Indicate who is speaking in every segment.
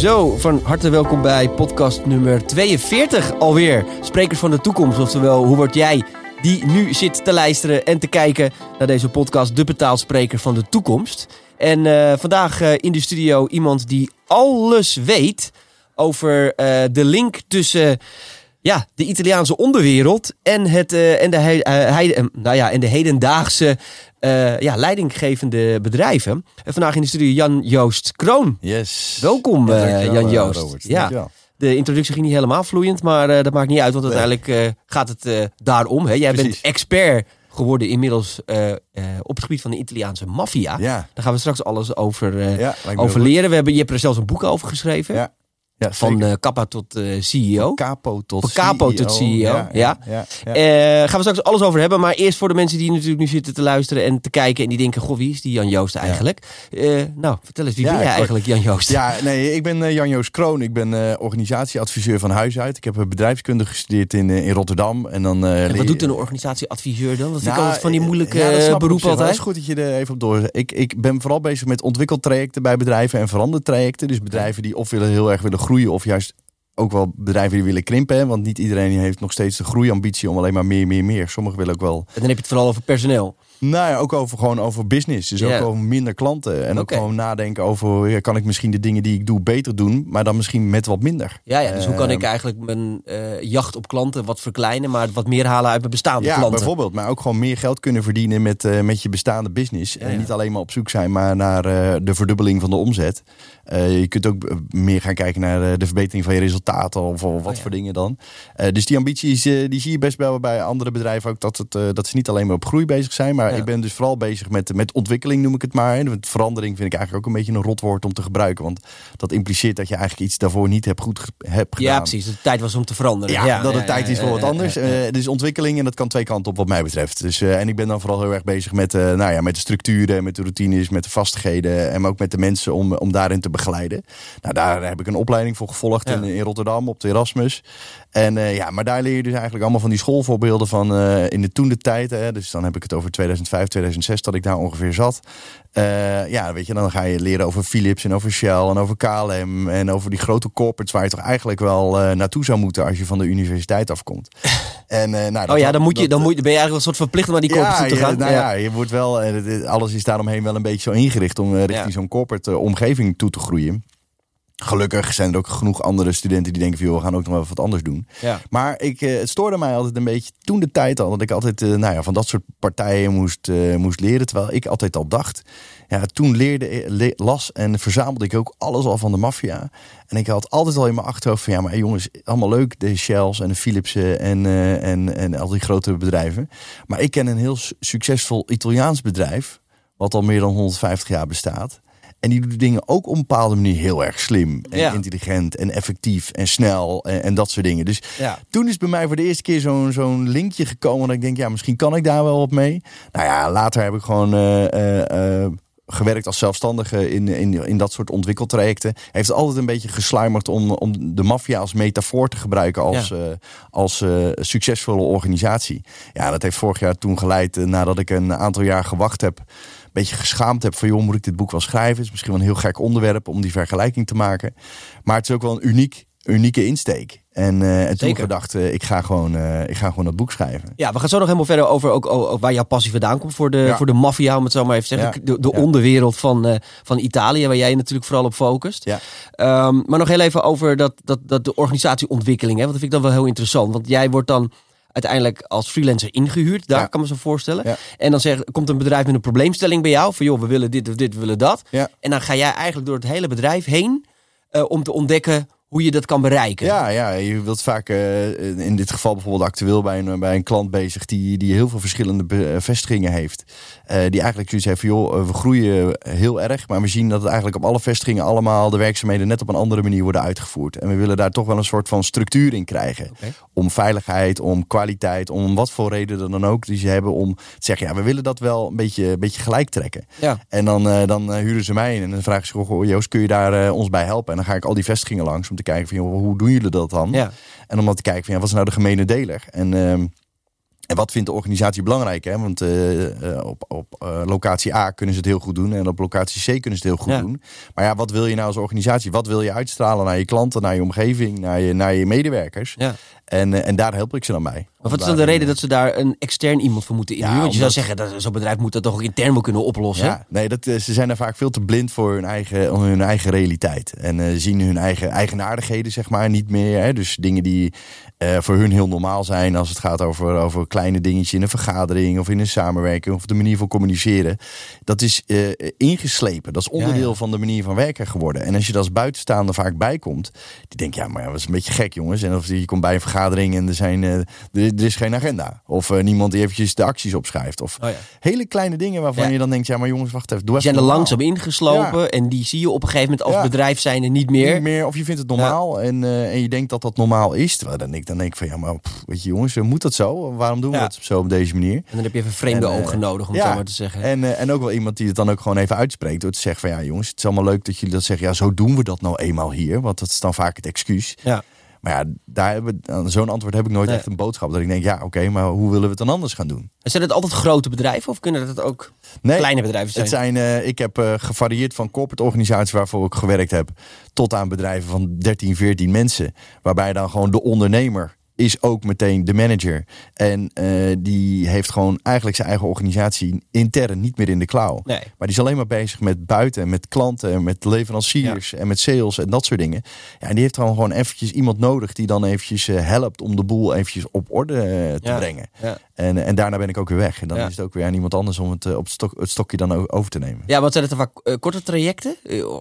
Speaker 1: Zo, van harte welkom bij podcast nummer 42 alweer. Sprekers van de toekomst, oftewel hoe word jij die nu zit te luisteren en te kijken naar deze podcast, de betaalspreker van de toekomst. En uh, vandaag uh, in de studio iemand die alles weet over uh, de link tussen ja, de Italiaanse onderwereld en, het, en, de, he, nou ja, en de hedendaagse uh, ja, leidinggevende bedrijven. En vandaag in de studio Jan-Joost Kroon.
Speaker 2: Yes.
Speaker 1: Welkom
Speaker 2: ja,
Speaker 1: Jan-Joost. Ja. De introductie ging niet helemaal vloeiend, maar dat maakt niet uit, want uiteindelijk gaat het daarom. Hè? Jij
Speaker 2: Precies.
Speaker 1: bent expert geworden inmiddels op het gebied van de Italiaanse maffia.
Speaker 2: Ja.
Speaker 1: Daar gaan we straks alles over,
Speaker 2: Ja,
Speaker 1: over leren. We hebben, je hebt er zelfs een boek over geschreven.
Speaker 2: Ja. Ja,
Speaker 1: Van uh, kappa tot uh, CEO.
Speaker 2: capo tot
Speaker 1: Van capo
Speaker 2: CEO.
Speaker 1: tot CEO,
Speaker 2: Ja,
Speaker 1: ja.
Speaker 2: ja, ja.
Speaker 1: Uh, gaan we straks alles over hebben. Maar eerst voor de mensen die natuurlijk nu zitten te luisteren en te kijken. En die denken, goh, wie is die Jan Joost eigenlijk? Nou, vertel eens, wie ben jij eigenlijk, Jan Joost?
Speaker 2: Ja, nee, ik ben eh, Jan-Joos Kroon. Ik ben eh, organisatieadviseur van huis uit. Ik heb eh, bedrijfskunde gestudeerd in, eh, in Rotterdam. En dan, eh,
Speaker 1: En wat doet een organisatieadviseur dan? Dat vind ik
Speaker 2: Nou,
Speaker 1: altijd van die moeilijke
Speaker 2: wel.
Speaker 1: altijd.
Speaker 2: Het is goed dat je er even op door. Ik, ik ben vooral bezig met ontwikkeltrajecten bij bedrijven en verandertrajecten. Dus bedrijven die of willen heel erg willen groeien of juist ook wel bedrijven die willen krimpen. Hè? Want niet iedereen heeft nog steeds de groeiambitie om alleen maar meer, meer, meer. Sommigen willen ook wel
Speaker 1: En dan heb je het vooral over personeel.
Speaker 2: Nou ja, ook over, gewoon over business. Dus
Speaker 1: Ja.
Speaker 2: ook over minder klanten. En ook gewoon nadenken over, ja, kan ik misschien de dingen die ik doe beter doen, maar dan misschien met wat minder.
Speaker 1: Ja, ja dus hoe kan ik eigenlijk mijn eh, jacht op klanten wat verkleinen, maar wat meer halen uit mijn bestaande
Speaker 2: Ja,
Speaker 1: klanten?
Speaker 2: bijvoorbeeld. Maar ook gewoon meer geld kunnen verdienen met, eh, met je bestaande business.
Speaker 1: Ja,
Speaker 2: en
Speaker 1: ja.
Speaker 2: niet alleen maar op zoek zijn, maar naar eh, de verdubbeling van de omzet. Je kunt ook meer gaan kijken naar de verbetering van je resultaten of, of wat
Speaker 1: Oh, ja.
Speaker 2: voor dingen dan. Dus die ambities, die zie je best wel bij andere bedrijven ook. Dat, het, dat ze niet alleen maar op groei bezig zijn. Maar Ik ben dus vooral bezig met, met ontwikkeling, noem ik het maar. Want verandering vind ik eigenlijk ook een beetje een rotwoord om te gebruiken. Want dat impliceert dat je eigenlijk iets daarvoor niet hebt goed hebt gedaan.
Speaker 1: Ja, precies. Dat het tijd was om te veranderen.
Speaker 2: Ja, dat het tijd is voor wat anders. Eh, dus ontwikkeling en dat kan twee kanten op wat mij betreft. Dus, eh, en ik ben dan vooral heel erg bezig met, eh, nou ja, met de structuren, met de routines, met de vastigheden. En ook met de mensen om, om daarin te begeleiden. Nou, daar heb ik een opleiding voor gevolgd in, in Rotterdam op de Erasmus. En eh, ja, maar daar leer je dus eigenlijk allemaal van die schoolvoorbeelden van eh, in de toen de tijd. Hè, dus dan heb ik het over 2005, 2006 dat ik daar ongeveer zat. Eh, ja, weet je, dan ga je leren over Philips en over Shell en over KLM en over die grote corporates waar je toch eigenlijk wel naartoe zou moeten als je van de universiteit afkomt. En, nou, dat-
Speaker 1: Oh ja, dan, moet je,
Speaker 2: dat-
Speaker 1: dan, moet, je- ben je eigenlijk een soort verplicht om naar die corporate toe te
Speaker 2: ja,
Speaker 1: gaan.
Speaker 2: nou ja, je wordt wel, alles is daaromheen wel een beetje zo ingericht om richting
Speaker 1: Ja.
Speaker 2: zo'n corporate omgeving toe te groeien. Gelukkig zijn er ook genoeg andere studenten die denken van, joh, we gaan ook nog wel wat anders doen.
Speaker 1: Ja.
Speaker 2: Maar ik, eh, het stoorde mij altijd een beetje toen de tijd al dat ik altijd eh, nou ja, van dat soort partijen moest, eh, moest leren. Terwijl ik altijd al dacht, ja, toen leerde, le- las en verzamelde ik ook alles al van de maffia. En ik had altijd al in mijn achterhoofd van ja, maar jongens, allemaal leuk, de Shells en de Philipsen en, en, en al die grote bedrijven. Maar ik ken een heel su- succesvol Italiaans bedrijf, wat al meer dan 150 jaar bestaat. En die doet dingen ook op een bepaalde manier heel erg slim en
Speaker 1: Ja.
Speaker 2: intelligent en effectief en snel en, en dat soort dingen. Dus
Speaker 1: Ja.
Speaker 2: toen is bij mij voor de eerste keer zo'n zo'n linkje gekomen. Dat ik denk, ja, misschien kan ik daar wel wat mee. Nou ja, later heb ik gewoon eh, eh, eh, gewerkt als zelfstandige in, in, in dat soort ontwikkeltrajecten. Heeft altijd een beetje gesluimerd om, om de maffia als metafoor te gebruiken als,
Speaker 1: Ja.
Speaker 2: als succesvolle organisatie. Ja, dat heeft vorig jaar toen geleid, nadat ik een aantal jaar gewacht heb. Beetje geschaamd heb van, joh, moet ik dit boek wel schrijven? Het is misschien wel een heel gek onderwerp om die vergelijking te maken. Maar het is ook wel een uniek, unieke insteek. En, eh, en toen
Speaker 1: Zeker.
Speaker 2: gedacht, ik, ga gewoon, eh, ik ga gewoon dat boek schrijven.
Speaker 1: Ja, we gaan zo nog helemaal verder over ook, ook, waar jouw passie vandaan komt voor de,
Speaker 2: Ja.
Speaker 1: voor de maffia, om het zo maar even te zeggen.
Speaker 2: Ja.
Speaker 1: De, de
Speaker 2: Ja.
Speaker 1: onderwereld van, eh, van Italië, waar jij je natuurlijk vooral op focust.
Speaker 2: Ja.
Speaker 1: Ehm, maar nog heel even over dat, dat, dat de organisatieontwikkeling. Hè? Want dat vind ik dan wel heel interessant. Want jij wordt dan uiteindelijk als freelancer ingehuurd. Daar
Speaker 2: Ja.
Speaker 1: kan me zo voorstellen.
Speaker 2: Ja.
Speaker 1: En dan zeg, komt een bedrijf met een probleemstelling bij jou. Van joh, we willen dit of dit, we willen dat.
Speaker 2: Ja.
Speaker 1: En dan ga jij eigenlijk door het hele bedrijf heen eh, om te ontdekken hoe je dat kan bereiken.
Speaker 2: Ja, ja, je wilt vaak eh, in dit geval bijvoorbeeld actueel bij een, bij een klant bezig die, die heel veel verschillende eh, vestigingen heeft. Eh, die eigenlijk zoiets heeft van joh, eh, we groeien heel erg, maar we zien dat het eigenlijk op alle vestigingen allemaal de werkzaamheden net op een andere manier worden uitgevoerd. En we willen daar toch wel een soort van structuur in krijgen. Om veiligheid, om kwaliteit, om wat voor reden dan ook die ze hebben om te zeggen, ja, we willen dat wel een beetje, een beetje gelijk trekken.
Speaker 1: Ja.
Speaker 2: En dan, eh, dan eh, huren ze mij in en dan vragen ze, goh, Joost, kun je daar eh, ons bij helpen? En dan ga ik al die vestigingen langs om te kijken van, joh, hoe doen jullie dat dan?
Speaker 1: Ja.
Speaker 2: En om dan te kijken van, ja, wat is nou de gemene deler? En ehm, En wat vindt de organisatie belangrijk? Hè? Want uh, op, op uh, locatie A kunnen ze het heel goed doen. En op locatie C kunnen ze het heel goed
Speaker 1: Ja.
Speaker 2: doen. Maar ja, wat wil je nou als organisatie? Wat wil je uitstralen naar je klanten, naar je omgeving, naar je, naar je medewerkers?
Speaker 1: Ja.
Speaker 2: En, eh, en daar help ik ze dan bij.
Speaker 1: Maar wat is dan de reden dat ze daar een extern iemand voor moeten inhuren?
Speaker 2: Ja,
Speaker 1: Want je zou zeggen, dat zo'n bedrijf moet dat toch ook intern wel kunnen oplossen?
Speaker 2: Ja, nee, dat, eh, ze zijn daar vaak veel te blind voor hun eigen, hun eigen realiteit. En eh, zien hun eigen eigenaardigheden, zeg maar, niet meer. Hè? Dus dingen die eh, voor hun heel normaal zijn als het gaat over, over kleine dingetjes in een vergadering of in een samenwerking of de manier van communiceren. Dat is eh, ingeslepen. Dat is onderdeel
Speaker 1: Ja, ja.
Speaker 2: van de manier van werken geworden. En als je er als buitenstaander vaak bij komt, die denkt, ja, maar ja, dat is een beetje gek, jongens. En of je komt bij een vergadering en er, zijn, eh, er, er is geen agenda. Of niemand die eventjes de acties opschrijft. Of
Speaker 1: Oh
Speaker 2: hele kleine dingen waarvan je dan denkt, ja, maar jongens, wacht even, doe
Speaker 1: Die zijn er
Speaker 2: normaal.
Speaker 1: langzaam ingeslopen en die zie je op een gegeven moment als bedrijf zijn er niet meer.
Speaker 2: Niet meer, of je vindt het normaal en, en je denkt dat dat normaal is. Terwijl dan denk, dan denk ik van ja, maar pff, weet je jongens, eh, moet dat zo? Waarom doen we dat zo op deze manier?
Speaker 1: En dan heb je even vreemde
Speaker 2: En, eh,
Speaker 1: ogen nodig, om het zo maar te zeggen.
Speaker 2: En, eh, en ook wel iemand die het dan ook gewoon even uitspreekt. Door te zeggen van ja jongens, het is allemaal leuk dat jullie dat zeggen. Ja, zo doen we dat nou eenmaal hier. Want dat is dan vaak het excuus.
Speaker 1: ja.
Speaker 2: Maar ja, daar hebben, aan zo'n antwoord heb ik nooit
Speaker 1: Nee.
Speaker 2: echt een boodschap. Dat ik denk, ja oké, maar hoe willen we het dan anders gaan doen?
Speaker 1: En zijn het altijd grote bedrijven of kunnen dat ook
Speaker 2: Nee,
Speaker 1: kleine bedrijven zijn?
Speaker 2: Het zijn, eh, ik heb eh, gevarieerd van corporate organisaties waarvoor ik gewerkt heb, tot aan bedrijven van 13, 14 mensen. Waarbij dan gewoon de ondernemer is ook meteen de manager. En eh, die heeft gewoon eigenlijk zijn eigen organisatie intern niet meer in de klauw.
Speaker 1: Nee.
Speaker 2: Maar die is alleen maar bezig met buiten, met klanten, met leveranciers en met sales en dat soort dingen. Ja, en die heeft dan gewoon eventjes iemand nodig die dan eventjes eh, helpt om de boel eventjes op orde eh, te
Speaker 1: Ja.
Speaker 2: brengen.
Speaker 1: Ja.
Speaker 2: En, en daarna ben ik ook weer weg. En dan is het ook weer aan iemand anders om het, op het, stok, het stokje dan over te nemen.
Speaker 1: Ja, wat zijn het dan vaak korte trajecten?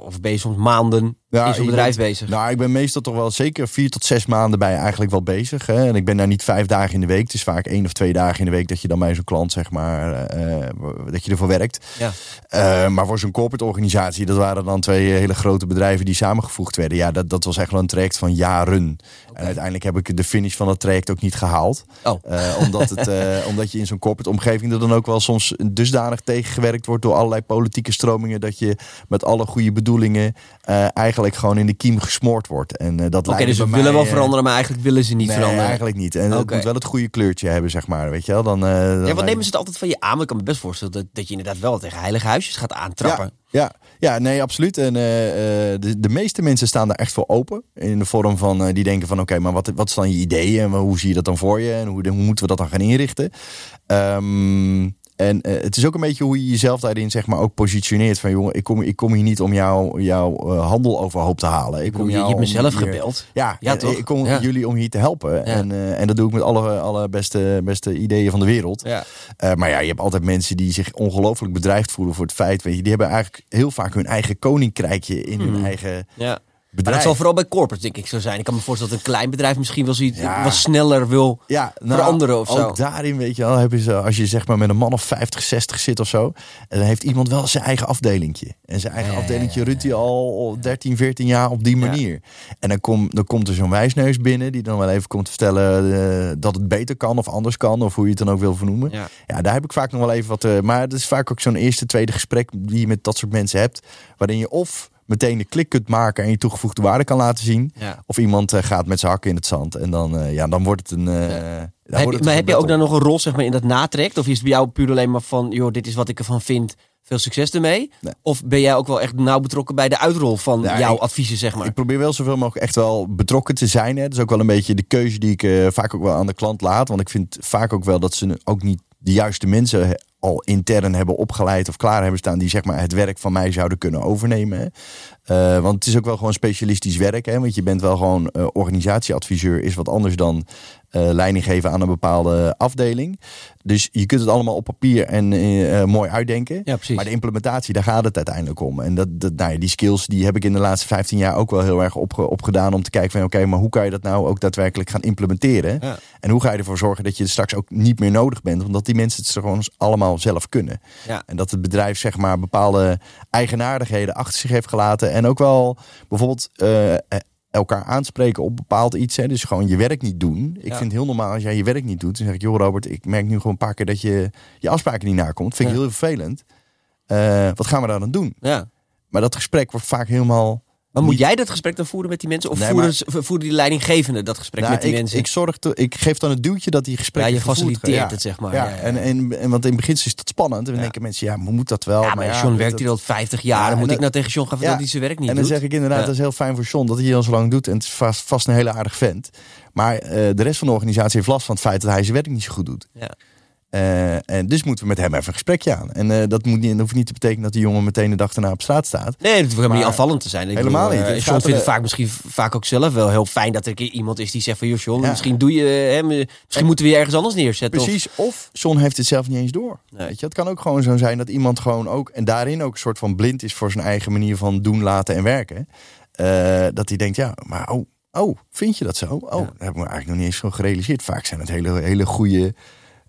Speaker 1: Of ben je soms maanden in zo'n bedrijf
Speaker 2: ben-
Speaker 1: bezig?
Speaker 2: Nou, ik ben meestal toch wel zeker vier tot zes maanden bij eigenlijk wel bezig. Hè? En ik ben daar niet vijf dagen in de week. Het is vaak één of twee dagen in de week dat je dan bij zo'n klant, zeg maar, eh, eh, dat je ervoor werkt.
Speaker 1: Ja.
Speaker 2: Eh, maar voor zo'n corporate organisatie, dat waren dan twee hele grote bedrijven die samengevoegd werden. Ja, dat, dat was echt wel een traject van jaren. En uiteindelijk heb ik de finish van dat traject ook niet gehaald.
Speaker 1: Oh.
Speaker 2: Eh, omdat, het, eh, omdat je in zo'n corporate omgeving er dan ook wel soms dusdanig tegengewerkt wordt door allerlei politieke stromingen. Dat je met alle goede bedoelingen eh, eigenlijk gewoon in de kiem gesmoord wordt. En, dat
Speaker 1: Oké, dus we willen
Speaker 2: mij,
Speaker 1: wel veranderen, maar eigenlijk willen ze niet
Speaker 2: nee,
Speaker 1: veranderen.
Speaker 2: eigenlijk niet. En het
Speaker 1: Oké.
Speaker 2: moet wel het goede kleurtje hebben, zeg maar. Weet je wel? Dan, dan
Speaker 1: Ja, wat nemen ze het altijd van je aan? Maar ik kan me best voorstellen dat, dat je inderdaad wel tegen heilige huisjes gaat aantrappen.
Speaker 2: Ja, ja, ja, nee, absoluut. En eh, eh, de, de meeste mensen staan daar echt voor open. In de vorm van, eh, die denken van, oké, maar wat, wat dan je idee? En hoe zie je dat dan voor je? En hoe, hoe moeten we dat dan gaan inrichten? Ehm, en eh, het is ook een beetje hoe je jezelf daarin zeg maar ook positioneert. Van jongen, ik kom, ik kom hier niet om jou, jouw eh, handel overhoop te halen. Ik kom
Speaker 1: je, je
Speaker 2: jou
Speaker 1: hebt mezelf
Speaker 2: hier-
Speaker 1: gebeld.
Speaker 2: Ja,
Speaker 1: Ja,
Speaker 2: ja
Speaker 1: toch?
Speaker 2: ik kom
Speaker 1: Ja.
Speaker 2: jullie om hier te helpen. En, eh, en dat doe ik met alle, alle beste, beste ideeën van de wereld.
Speaker 1: Ja.
Speaker 2: Eh, maar ja, je hebt altijd mensen die zich ongelooflijk bedreigd voelen voor het feit. Weet je, die hebben eigenlijk heel vaak hun eigen koninkrijkje in hun eigen
Speaker 1: Ja. Maar
Speaker 2: bedrijf.
Speaker 1: dat zal vooral bij corporates denk ik zo zijn. Ik kan me voorstellen dat een klein bedrijf misschien wel zoiets
Speaker 2: Ja.
Speaker 1: wat sneller wil
Speaker 2: ja, nou,
Speaker 1: veranderen of zo.
Speaker 2: Ook daarin, weet je wel, hebben ze, als je zeg maar met een man of 50, 60 zit of zo, en dan heeft iemand wel zijn eigen afdelingje. En zijn eigen
Speaker 1: Ja,
Speaker 2: afdelingje runt hij al 13, 14 jaar op die manier. En dan, kom, dan komt er zo'n wijsneus binnen die dan wel even komt vertellen eh, dat het beter kan of anders kan, of hoe je het dan ook wil vernoemen.
Speaker 1: Ja.
Speaker 2: Ja, daar heb ik vaak nog wel even wat. eh, maar het is vaak ook zo'n eerste, tweede gesprek die je met dat soort mensen hebt. Waarin je of meteen de klik kunt maken en je toegevoegde waarde kan laten zien.
Speaker 1: Ja.
Speaker 2: Of iemand eh, gaat met zijn hakken in het zand. En dan, eh, ja, dan wordt het een. eh,
Speaker 1: Heb
Speaker 2: het
Speaker 1: maar heb je ook dan nog een rol zeg maar, in dat natrekt? Of is het bij jou puur alleen maar van, joh, dit is wat ik ervan vind, veel succes ermee?
Speaker 2: Nee.
Speaker 1: Of ben jij ook wel echt nauw betrokken bij de uitrol van
Speaker 2: Ja,
Speaker 1: jouw
Speaker 2: ik-
Speaker 1: adviezen, zeg maar?
Speaker 2: Ik probeer wel zoveel mogelijk echt wel betrokken te zijn. Hè. Dat is ook wel een beetje de keuze die ik vaak ook wel aan de klant laat. Want ik vind vaak ook wel dat ze ook niet de juiste mensen al intern hebben opgeleid of klaar hebben staan die zeg maar het werk van mij zouden kunnen overnemen. hè. Eh, want het is ook wel gewoon specialistisch werk. Hè? Want je bent wel gewoon eh, organisatieadviseur, is wat anders dan eh, leiding geven aan een bepaalde afdeling. Dus je kunt het allemaal op papier en eh, eh, mooi uitdenken.
Speaker 1: Ja.
Speaker 2: Maar de implementatie, daar gaat het uiteindelijk om. En dat, dat, nou ja, die skills die heb ik in de laatste 15 jaar ook wel heel erg opge- opgedaan om te kijken van oké, maar hoe kan je dat nou ook daadwerkelijk gaan implementeren?
Speaker 1: Ja.
Speaker 2: En hoe ga je ervoor zorgen dat je straks ook niet meer nodig bent, omdat die mensen het gewoon allemaal zelf kunnen.
Speaker 1: Ja.
Speaker 2: En dat het bedrijf zeg maar bepaalde eigenaardigheden achter zich heeft gelaten en ook wel bijvoorbeeld elkaar aanspreken op bepaald iets. Hè? Dus gewoon je werk niet doen. Ik
Speaker 1: Ja.
Speaker 2: vind het heel normaal als jij je werk niet doet. Dan zeg ik, joh Robert, ik merk nu gewoon een paar keer dat je je afspraken niet nakomt. Vind ik
Speaker 1: Ja.
Speaker 2: heel vervelend. Eh, wat gaan we daar dan doen?
Speaker 1: Ja.
Speaker 2: Maar dat gesprek wordt vaak helemaal
Speaker 1: Maar moet jij dat gesprek dan voeren met die mensen? Of
Speaker 2: Nee,
Speaker 1: voeren, voeren die leidinggevende dat gesprek
Speaker 2: Nou,
Speaker 1: met die
Speaker 2: ik,
Speaker 1: mensen?
Speaker 2: ik, zorg te- ik geef dan het duwtje dat die
Speaker 1: ja,
Speaker 2: gesprekken
Speaker 1: je
Speaker 2: gevoerd
Speaker 1: faciliteert het, zeg maar.
Speaker 2: Ja,
Speaker 1: Ja, ja,
Speaker 2: En, en, en want in het begin is het spannend. En dan denken mensen, ja, moet dat wel?
Speaker 1: Ja, maar
Speaker 2: ja,
Speaker 1: John
Speaker 2: dat-
Speaker 1: werkt
Speaker 2: dat-
Speaker 1: hier al 50 jaar.
Speaker 2: Ja,
Speaker 1: dan
Speaker 2: en
Speaker 1: moet ik
Speaker 2: dat-
Speaker 1: nou tegen John gaan vertellen
Speaker 2: Ja,
Speaker 1: dat hij zijn werk niet
Speaker 2: En dan
Speaker 1: doet?
Speaker 2: zeg ik inderdaad,
Speaker 1: Ja.
Speaker 2: dat is heel fijn voor John dat hij hier al zo lang doet. En het is vast, vast een hele aardig vent. Maar eh, de rest van de organisatie heeft last van het feit dat hij zijn werk niet zo goed doet.
Speaker 1: Ja.
Speaker 2: Eh, en dus moeten we met hem even een gesprekje aan. En eh, dat, moet niet, dat hoeft niet te betekenen dat die jongen meteen de dag daarna op straat staat.
Speaker 1: Nee, dat hoeft helemaal niet afvallend te zijn. Ik
Speaker 2: Helemaal
Speaker 1: bedoel,
Speaker 2: niet.
Speaker 1: eh,
Speaker 2: Het
Speaker 1: John vindt het vaak misschien vaak ook zelf wel heel fijn dat er een keer iemand is die zegt van... joh John,
Speaker 2: Ja.
Speaker 1: misschien, doe je, hè, misschien moeten we je ergens anders neerzetten. Of,
Speaker 2: Precies. Of John heeft het zelf niet eens door.
Speaker 1: Nee.
Speaker 2: Weet je, het kan ook gewoon zo zijn dat iemand gewoon ook... en daarin ook een soort van blind is voor zijn eigen manier van doen, laten en werken. Eh, dat hij denkt, ja, maar oh, oh, vind je dat zo? Oh, dat heb ik me eigenlijk nog niet eens zo gerealiseerd. Vaak zijn het hele, hele goede,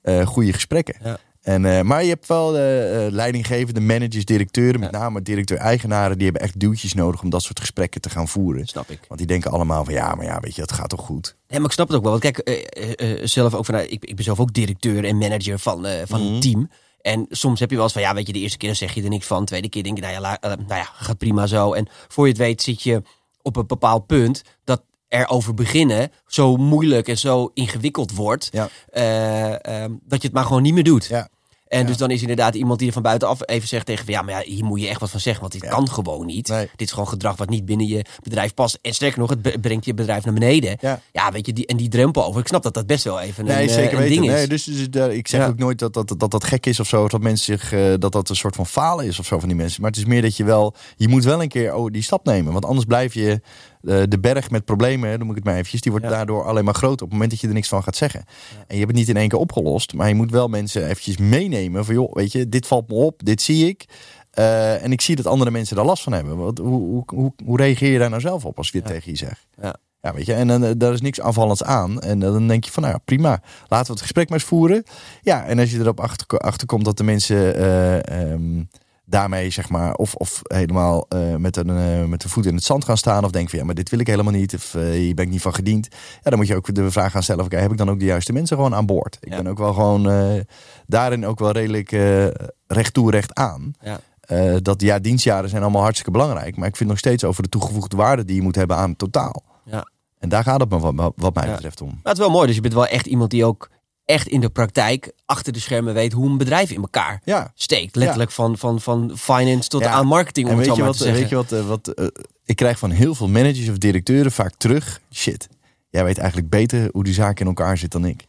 Speaker 2: eh, goede gesprekken.
Speaker 1: Ja.
Speaker 2: En, eh, maar je hebt wel eh, eh, leidinggevende managers, directeuren, met name directeur-eigenaren... die hebben echt duwtjes nodig om dat soort gesprekken te gaan voeren.
Speaker 1: Snap ik.
Speaker 2: Want die denken allemaal van, ja, maar ja, weet je, dat gaat toch goed?
Speaker 1: Ja, maar ik snap het ook wel. Want kijk, zelf ook van, nou, ik, ik ben zelf ook directeur en manager van, van
Speaker 2: Mhm.
Speaker 1: een team. En soms heb je wel eens van, ja, weet je, de eerste keer dan zeg je er niks van. Tweede keer denk je, nou ja, nou ja, gaat prima zo. En voor je het weet zit je op een bepaald punt dat erover beginnen zo moeilijk en zo ingewikkeld wordt.
Speaker 2: Ja.
Speaker 1: eh, ehm, dat je het maar gewoon niet meer doet.
Speaker 2: Ja.
Speaker 1: En
Speaker 2: Ja.
Speaker 1: dus dan is inderdaad iemand die er van buitenaf even zegt tegen van ja, maar ja, hier moet je echt wat van zeggen, want dit
Speaker 2: Ja.
Speaker 1: kan gewoon niet.
Speaker 2: Nee.
Speaker 1: Dit is gewoon gedrag wat niet binnen je bedrijf past. En sterker nog, het brengt je bedrijf naar beneden.
Speaker 2: Ja.
Speaker 1: Ja, weet je, die, en die drempel over. Ik snap dat dat best wel even
Speaker 2: Nee,
Speaker 1: een, eh,
Speaker 2: zeker
Speaker 1: een
Speaker 2: weten.
Speaker 1: ding is.
Speaker 2: Nee, dus, dus daar- ik zeg ook nooit dat dat, dat dat gek is of zo. Dat mensen zich eh, dat dat een soort van falen is of zo van die mensen. Maar het is meer dat je wel, je moet wel een keer oh, die stap nemen. Want anders blijf je eh, de berg met problemen, moet ik het maar eventjes, die wordt
Speaker 1: Ja.
Speaker 2: daardoor alleen maar groter op het moment dat je er niks van gaat zeggen. En je hebt het niet in één keer opgelost, maar je moet wel mensen eventjes meenemen van joh, weet je, dit valt me op, dit zie ik. Eh, en ik zie dat andere mensen daar last van hebben. Wat, hoe, hoe, hoe, hoe reageer je daar nou zelf op als ik dit
Speaker 1: Ja.
Speaker 2: tegen je zeg?
Speaker 1: Ja.
Speaker 2: Ja, weet je, en dan, eh, daar is niks aanvallends aan. En dan denk je van, nou ja, prima. Laten we het gesprek maar eens voeren. Ja, en als je erop achter, achterkomt dat de mensen eh, ehm, daarmee, zeg maar, of, of helemaal eh, met, een, eh, met de voet in het zand gaan staan. Of denken van, ja, maar dit wil ik helemaal niet. Of eh, hier ben ik niet van gediend. Ja, dan moet je ook de vraag gaan stellen, oké, heb ik dan ook de juiste mensen gewoon aan boord? Ik
Speaker 1: Ja.
Speaker 2: ben ook wel gewoon daarin ook wel redelijk recht toe, recht aan.
Speaker 1: Ja.
Speaker 2: Dat ja, dienstjaren zijn allemaal hartstikke belangrijk. Maar ik vind nog steeds over de toegevoegde waarde die je moet hebben aan het totaal.
Speaker 1: Ja.
Speaker 2: En daar gaat het me wat, wat mij betreft om.
Speaker 1: Maar het is wel mooi, dus je bent wel echt iemand die ook echt in de praktijk achter de schermen weet hoe een bedrijf in elkaar
Speaker 2: Ja.
Speaker 1: steekt. Letterlijk van, van, van finance tot
Speaker 2: Ja.
Speaker 1: aan marketing, om
Speaker 2: En
Speaker 1: het
Speaker 2: weet
Speaker 1: zo
Speaker 2: je
Speaker 1: maar
Speaker 2: wat,
Speaker 1: te
Speaker 2: weet
Speaker 1: zeggen.
Speaker 2: je wat, eh, wat eh, ik krijg van heel veel managers of directeuren vaak terug. Shit, jij weet eigenlijk beter hoe die zaak in elkaar zit dan ik.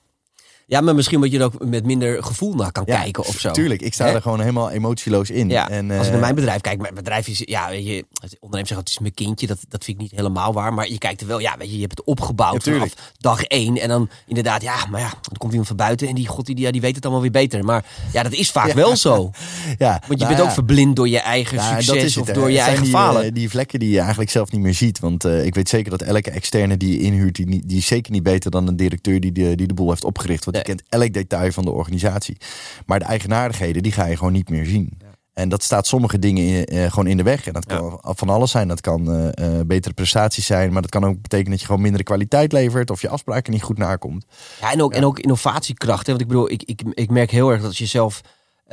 Speaker 1: Ja, maar misschien dat je er ook met minder gevoel naar kan
Speaker 2: Ja,
Speaker 1: kijken of zo.
Speaker 2: Tuurlijk, ik sta er gewoon helemaal emotieloos in.
Speaker 1: Ja,
Speaker 2: en,
Speaker 1: als ik
Speaker 2: eh,
Speaker 1: naar mijn bedrijf kijk, mijn bedrijf is, ja, weet je, het ondernemer zegt het is mijn kindje, dat, dat vind ik niet helemaal waar. Maar je kijkt er wel, ja, weet je, je hebt het opgebouwd
Speaker 2: Ja,
Speaker 1: vanaf dag één. En dan inderdaad, ja, maar ja, dan komt iemand van buiten en die god, die, ja, die weet het allemaal weer beter. Maar ja, dat is vaak wel zo.
Speaker 2: ja,
Speaker 1: Want je
Speaker 2: nou
Speaker 1: bent ook verblind door je eigen succes
Speaker 2: het,
Speaker 1: of door je eigen
Speaker 2: die,
Speaker 1: falen.
Speaker 2: eh, die vlekken die je eigenlijk zelf niet meer ziet. Want eh, ik weet zeker dat elke externe die je inhuurt, die, die is zeker niet beter dan een directeur die de, die de boel heeft opgericht. Want
Speaker 1: Nee.
Speaker 2: kent elk detail van de organisatie. Maar de eigenaardigheden, die ga je gewoon niet meer zien. En dat staat sommige dingen eh, gewoon in de weg. En dat kan van alles zijn. Dat kan eh, eh, betere prestaties zijn. Maar dat kan ook betekenen dat je gewoon mindere kwaliteit levert. Of je afspraken niet goed nakomt.
Speaker 1: Ja, en ook, en ook innovatiekracht. Hè? Want ik bedoel, ik, ik, ik merk heel erg dat als je zelf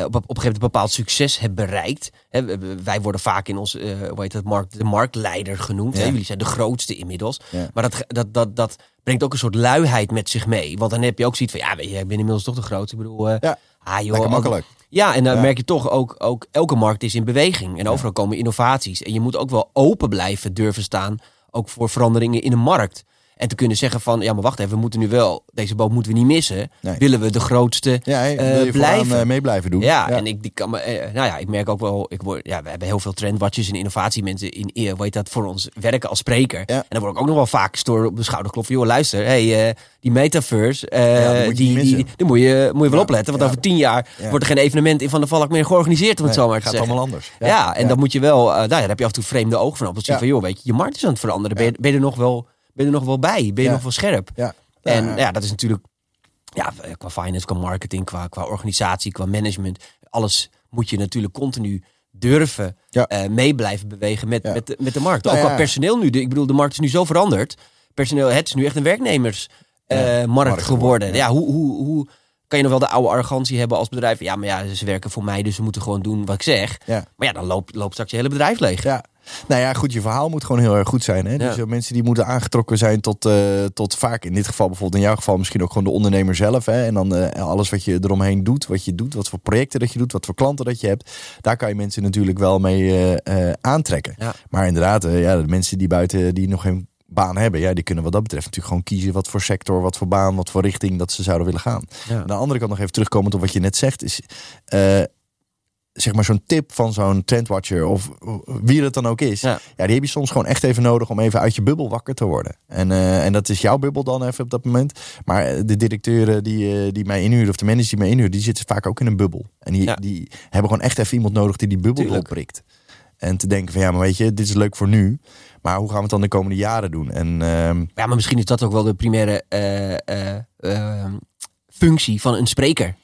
Speaker 1: op, op een gegeven moment een bepaald succes hebt bereikt. Wij worden vaak in ons, eh hoe heet het, markt, de marktleider genoemd. Jullie zijn de grootste inmiddels.
Speaker 2: Ja.
Speaker 1: Maar dat, dat, dat, dat brengt ook een soort luiheid met zich mee. Want dan heb je ook zoiets van, ja, weet je, ik ben inmiddels toch de grootste. Ik bedoel, eh,
Speaker 2: Ja,
Speaker 1: ah, joh,
Speaker 2: lekker
Speaker 1: ook-
Speaker 2: makkelijk.
Speaker 1: Ja, en dan
Speaker 2: Ja.
Speaker 1: merk je toch ook, ook, elke markt is in beweging. En overal komen innovaties. En je moet ook wel open blijven durven staan, ook voor veranderingen in de markt. En te kunnen zeggen van, ja maar wacht even, we moeten nu wel, deze boot moeten we niet missen.
Speaker 2: Nee.
Speaker 1: Willen we de grootste
Speaker 2: Ja, je
Speaker 1: blijven?
Speaker 2: eh, mee blijven doen.
Speaker 1: Ja, en ik, die kan me, eh, nou ja, ik merk ook wel, ik word, ja, we hebben heel veel trendwatchers en innovatiemensen in, hoe heet dat, voor ons werken als spreker.
Speaker 2: Ja.
Speaker 1: En dan word ik ook nog wel vaak gestoord op de schouder kloppen. Joh, luister, hey, die metaverse,
Speaker 2: die moet je
Speaker 1: die, die, moet je, moet je wel opletten. Want over tien jaar
Speaker 2: Ja.
Speaker 1: wordt er geen evenement in Van de Valk meer georganiseerd, om het
Speaker 2: Nee,
Speaker 1: zo maar te
Speaker 2: gaat
Speaker 1: zeggen.
Speaker 2: allemaal anders.
Speaker 1: Ja, en dan moet je wel, nou ja, daar heb je af en toe vreemde ogen van op. Dat zie je van, joh, weet je, je markt is aan het veranderen. Ben, je, ben, je er nog wel, ben je er nog wel bij? Ben je
Speaker 2: Ja.
Speaker 1: nog wel scherp?
Speaker 2: Ja.
Speaker 1: En
Speaker 2: Ja.
Speaker 1: dat is natuurlijk ja, qua finance, qua marketing, qua, qua organisatie, qua management. Alles moet je natuurlijk continu durven
Speaker 2: Ja.
Speaker 1: eh, mee blijven bewegen met,
Speaker 2: Ja.
Speaker 1: met, de, met de markt.
Speaker 2: Nou
Speaker 1: Ook
Speaker 2: ja.
Speaker 1: qua personeel nu. De- ik bedoel, de markt is nu zo veranderd. Personeel, het is nu echt een werknemersmarkt
Speaker 2: markt
Speaker 1: geworden. Ja. hoe, hoe, hoe kan je nog wel de oude arrogantie hebben als bedrijf? Ja, maar ja, ze werken voor mij, dus ze moeten gewoon doen wat ik zeg. Maar ja, dan loopt, loopt straks je hele bedrijf leeg.
Speaker 2: Ja. Nou ja, goed, je verhaal moet gewoon heel erg goed zijn. Hè?
Speaker 1: Ja.
Speaker 2: Dus eh, mensen die moeten aangetrokken zijn tot, eh, tot vaak, in dit geval bijvoorbeeld in jouw geval misschien ook gewoon de ondernemer zelf. Hè? En dan eh, alles wat je eromheen doet, wat je doet, wat voor projecten dat je doet, wat voor klanten dat je hebt. Daar kan je mensen natuurlijk wel mee aantrekken.
Speaker 1: Ja.
Speaker 2: Maar inderdaad, ja, de mensen die buiten, die nog geen baan hebben, ja, die kunnen wat dat betreft natuurlijk gewoon kiezen wat voor sector, wat voor baan, wat voor richting dat ze zouden willen gaan.
Speaker 1: Ja.
Speaker 2: Aan de andere kant nog even terugkomend op wat je net zegt, is zeg maar zo'n tip van zo'n trendwatcher of wie het dan ook is.
Speaker 1: Ja.
Speaker 2: Ja. die heb je soms gewoon echt even nodig om even uit je bubbel wakker te worden. En, eh, en dat is jouw bubbel dan even op dat moment. Maar eh, de directeuren die, eh, die mij inhuren of de managers die mij inhuren, die zitten vaak ook in een bubbel. En die,
Speaker 1: Ja.
Speaker 2: die hebben gewoon echt even iemand nodig die die bubbel
Speaker 1: Tuurlijk.
Speaker 2: prikt. En te denken van ja, maar weet je, dit is leuk voor nu. Maar hoe gaan we het dan de komende jaren doen? En ehm,
Speaker 1: Ja, maar misschien is dat ook wel de primaire eh, eh, eh, functie van een spreker.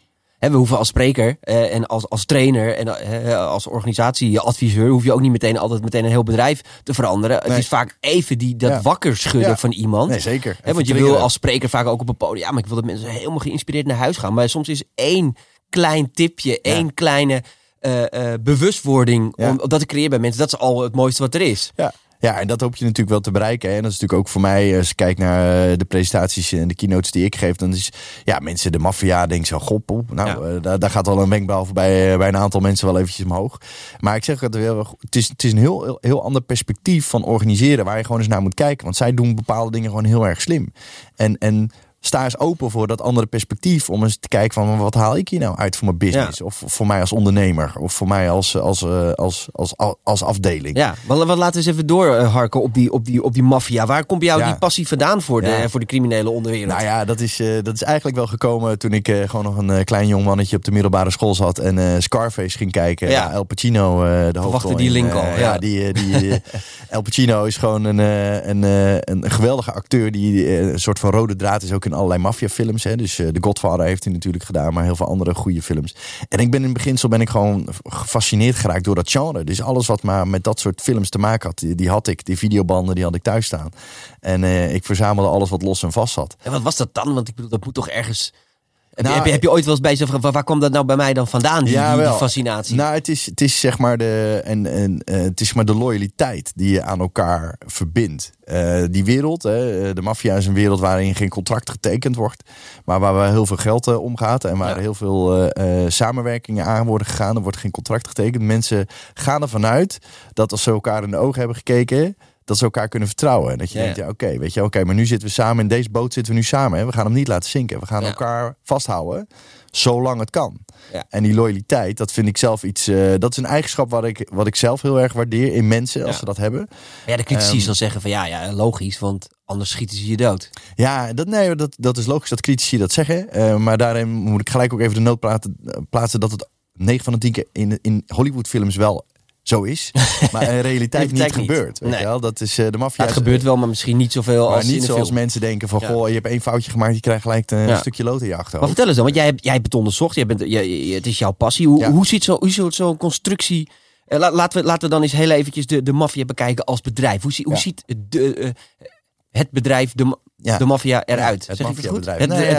Speaker 1: Hè, we hoeven als spreker eh, en als, als trainer en eh, als organisatieadviseur... hoef je ook niet meteen altijd meteen een heel bedrijf te veranderen. Het is vaak even die, dat
Speaker 2: Ja.
Speaker 1: wakker schudden
Speaker 2: Ja.
Speaker 1: van iemand.
Speaker 2: nee, zeker.
Speaker 1: Hè, want je wil als spreker vaak ook op een podium... ja, maar ik wil dat mensen helemaal geïnspireerd naar huis gaan. Maar soms is één klein tipje, één kleine eh, eh, bewustwording... Om dat te creëren bij mensen, dat is al het mooiste wat er is.
Speaker 2: Ja. Ja, en dat hoop je natuurlijk wel te bereiken. Hè. En dat is natuurlijk ook voor mij, als ik kijk naar eh, de presentaties en de keynotes die ik geef, dan is ja, mensen, de maffia, denken zo, god, poep. Nou,
Speaker 1: Ja.
Speaker 2: eh, daar, daar gaat al een wenkbrauw bij, eh, bij een aantal mensen wel eventjes omhoog. Maar ik zeg het wel, het is, het is een heel, heel, heel ander perspectief van organiseren waar je gewoon eens naar moet kijken. Want zij doen bepaalde dingen gewoon heel erg slim. En, en sta eens open voor dat andere perspectief. Om eens te kijken van wat haal ik hier nou uit voor mijn business? Of voor mij als ondernemer. Of voor mij als, als, eh, als, als, als, als afdeling.
Speaker 1: Ja, wat, wat laten we eens even doorharken op die, op die, op die maffia. Waar komt bij jou
Speaker 2: Ja.
Speaker 1: die passie vandaan voor de,
Speaker 2: Ja.
Speaker 1: voor de criminele onderwereld?
Speaker 2: Nou ja, dat is, eh, dat is eigenlijk wel gekomen toen ik eh, gewoon nog een eh, klein jong mannetje op de middelbare school zat en eh, Scarface ging kijken.
Speaker 1: Ja.
Speaker 2: El Pacino, eh de hoofdrol.
Speaker 1: die
Speaker 2: in,
Speaker 1: link
Speaker 2: eh,
Speaker 1: al, ja.
Speaker 2: die, eh, die, eh, El Pacino is gewoon een, eh, een, eh, een geweldige acteur die eh, een soort van rode draad is ook in allerlei maffiafilms. Dus eh, The Godfather heeft hij natuurlijk gedaan, maar heel veel andere goede films. En ik ben in het beginsel ben ik gewoon gefascineerd geraakt door dat genre. Dus alles wat maar met dat soort films te maken had, die, die had ik. Die videobanden, die had ik thuis staan. En eh, ik verzamelde alles wat los en vast zat.
Speaker 1: En wat was dat dan? Want ik bedoel, dat moet toch ergens... Heb,
Speaker 2: Nou,
Speaker 1: je, heb, je, heb je ooit wel eens bij gevraagd, waar, waar kwam dat nou bij mij dan vandaan, die,
Speaker 2: Ja,
Speaker 1: die, fascinatie?
Speaker 2: Nou, het is, het is zeg maar de, en, en, eh, het is maar de loyaliteit die je aan elkaar verbindt. Eh, die wereld, hè, de maffia is een wereld waarin geen contract getekend wordt, maar waar wel heel veel geld eh, omgaat en waar
Speaker 1: Ja.
Speaker 2: heel veel eh, eh, samenwerkingen aan worden gegaan. Er wordt geen contract getekend. Mensen gaan ervan uit dat als ze elkaar in de ogen hebben gekeken, dat ze elkaar kunnen vertrouwen. En dat je
Speaker 1: Ja,
Speaker 2: denkt,
Speaker 1: ja.
Speaker 2: oké, weet je, oké, maar nu zitten we samen in deze boot zitten we nu samen. Hè? We gaan hem niet laten zinken. We gaan
Speaker 1: Ja.
Speaker 2: elkaar vasthouden, zolang het kan.
Speaker 1: Ja.
Speaker 2: En die loyaliteit, dat vind ik zelf iets. eh, dat is een eigenschap wat ik, wat ik zelf heel erg waardeer in mensen als ze dat hebben.
Speaker 1: Ja, de critici
Speaker 2: Ehm,
Speaker 1: zal zeggen van ja, ja, logisch, want anders schieten ze je dood.
Speaker 2: Ja, dat, nee, dat, dat is logisch dat critici dat zeggen. Eh, maar daarin moet ik gelijk ook even de noot plaatsen, plaatsen dat het 9 van de 10 keer in, in Hollywoodfilms wel zo is. Maar in realiteit niet gebeurt. Weet
Speaker 1: Nee.
Speaker 2: je wel? Dat is eh, de
Speaker 1: Ja,
Speaker 2: maffia.
Speaker 1: het gebeurt wel, maar misschien niet zoveel
Speaker 2: Maar
Speaker 1: als
Speaker 2: niet zoals
Speaker 1: film.
Speaker 2: mensen denken van,
Speaker 1: Ja.
Speaker 2: goh, je hebt één foutje gemaakt, je krijgt gelijk een
Speaker 1: Ja.
Speaker 2: stukje lood in je achterhoofd.
Speaker 1: Maar vertel eens dan, want jij hebt, jij hebt het onderzocht, jij bent, het is jouw passie. Hoe, hoe ziet zo- hoe ziet zo'n constructie... eh, la- laten, we, laten we dan eens heel eventjes de, de maffia bekijken als bedrijf. Hoe, hoe ziet de, eh, het bedrijf, de,
Speaker 2: Ja.
Speaker 1: de maffia eruit?
Speaker 2: het
Speaker 1: zeg ik het
Speaker 2: maffiabedrijf.
Speaker 1: Het,
Speaker 2: Nee,
Speaker 1: het
Speaker 2: nee,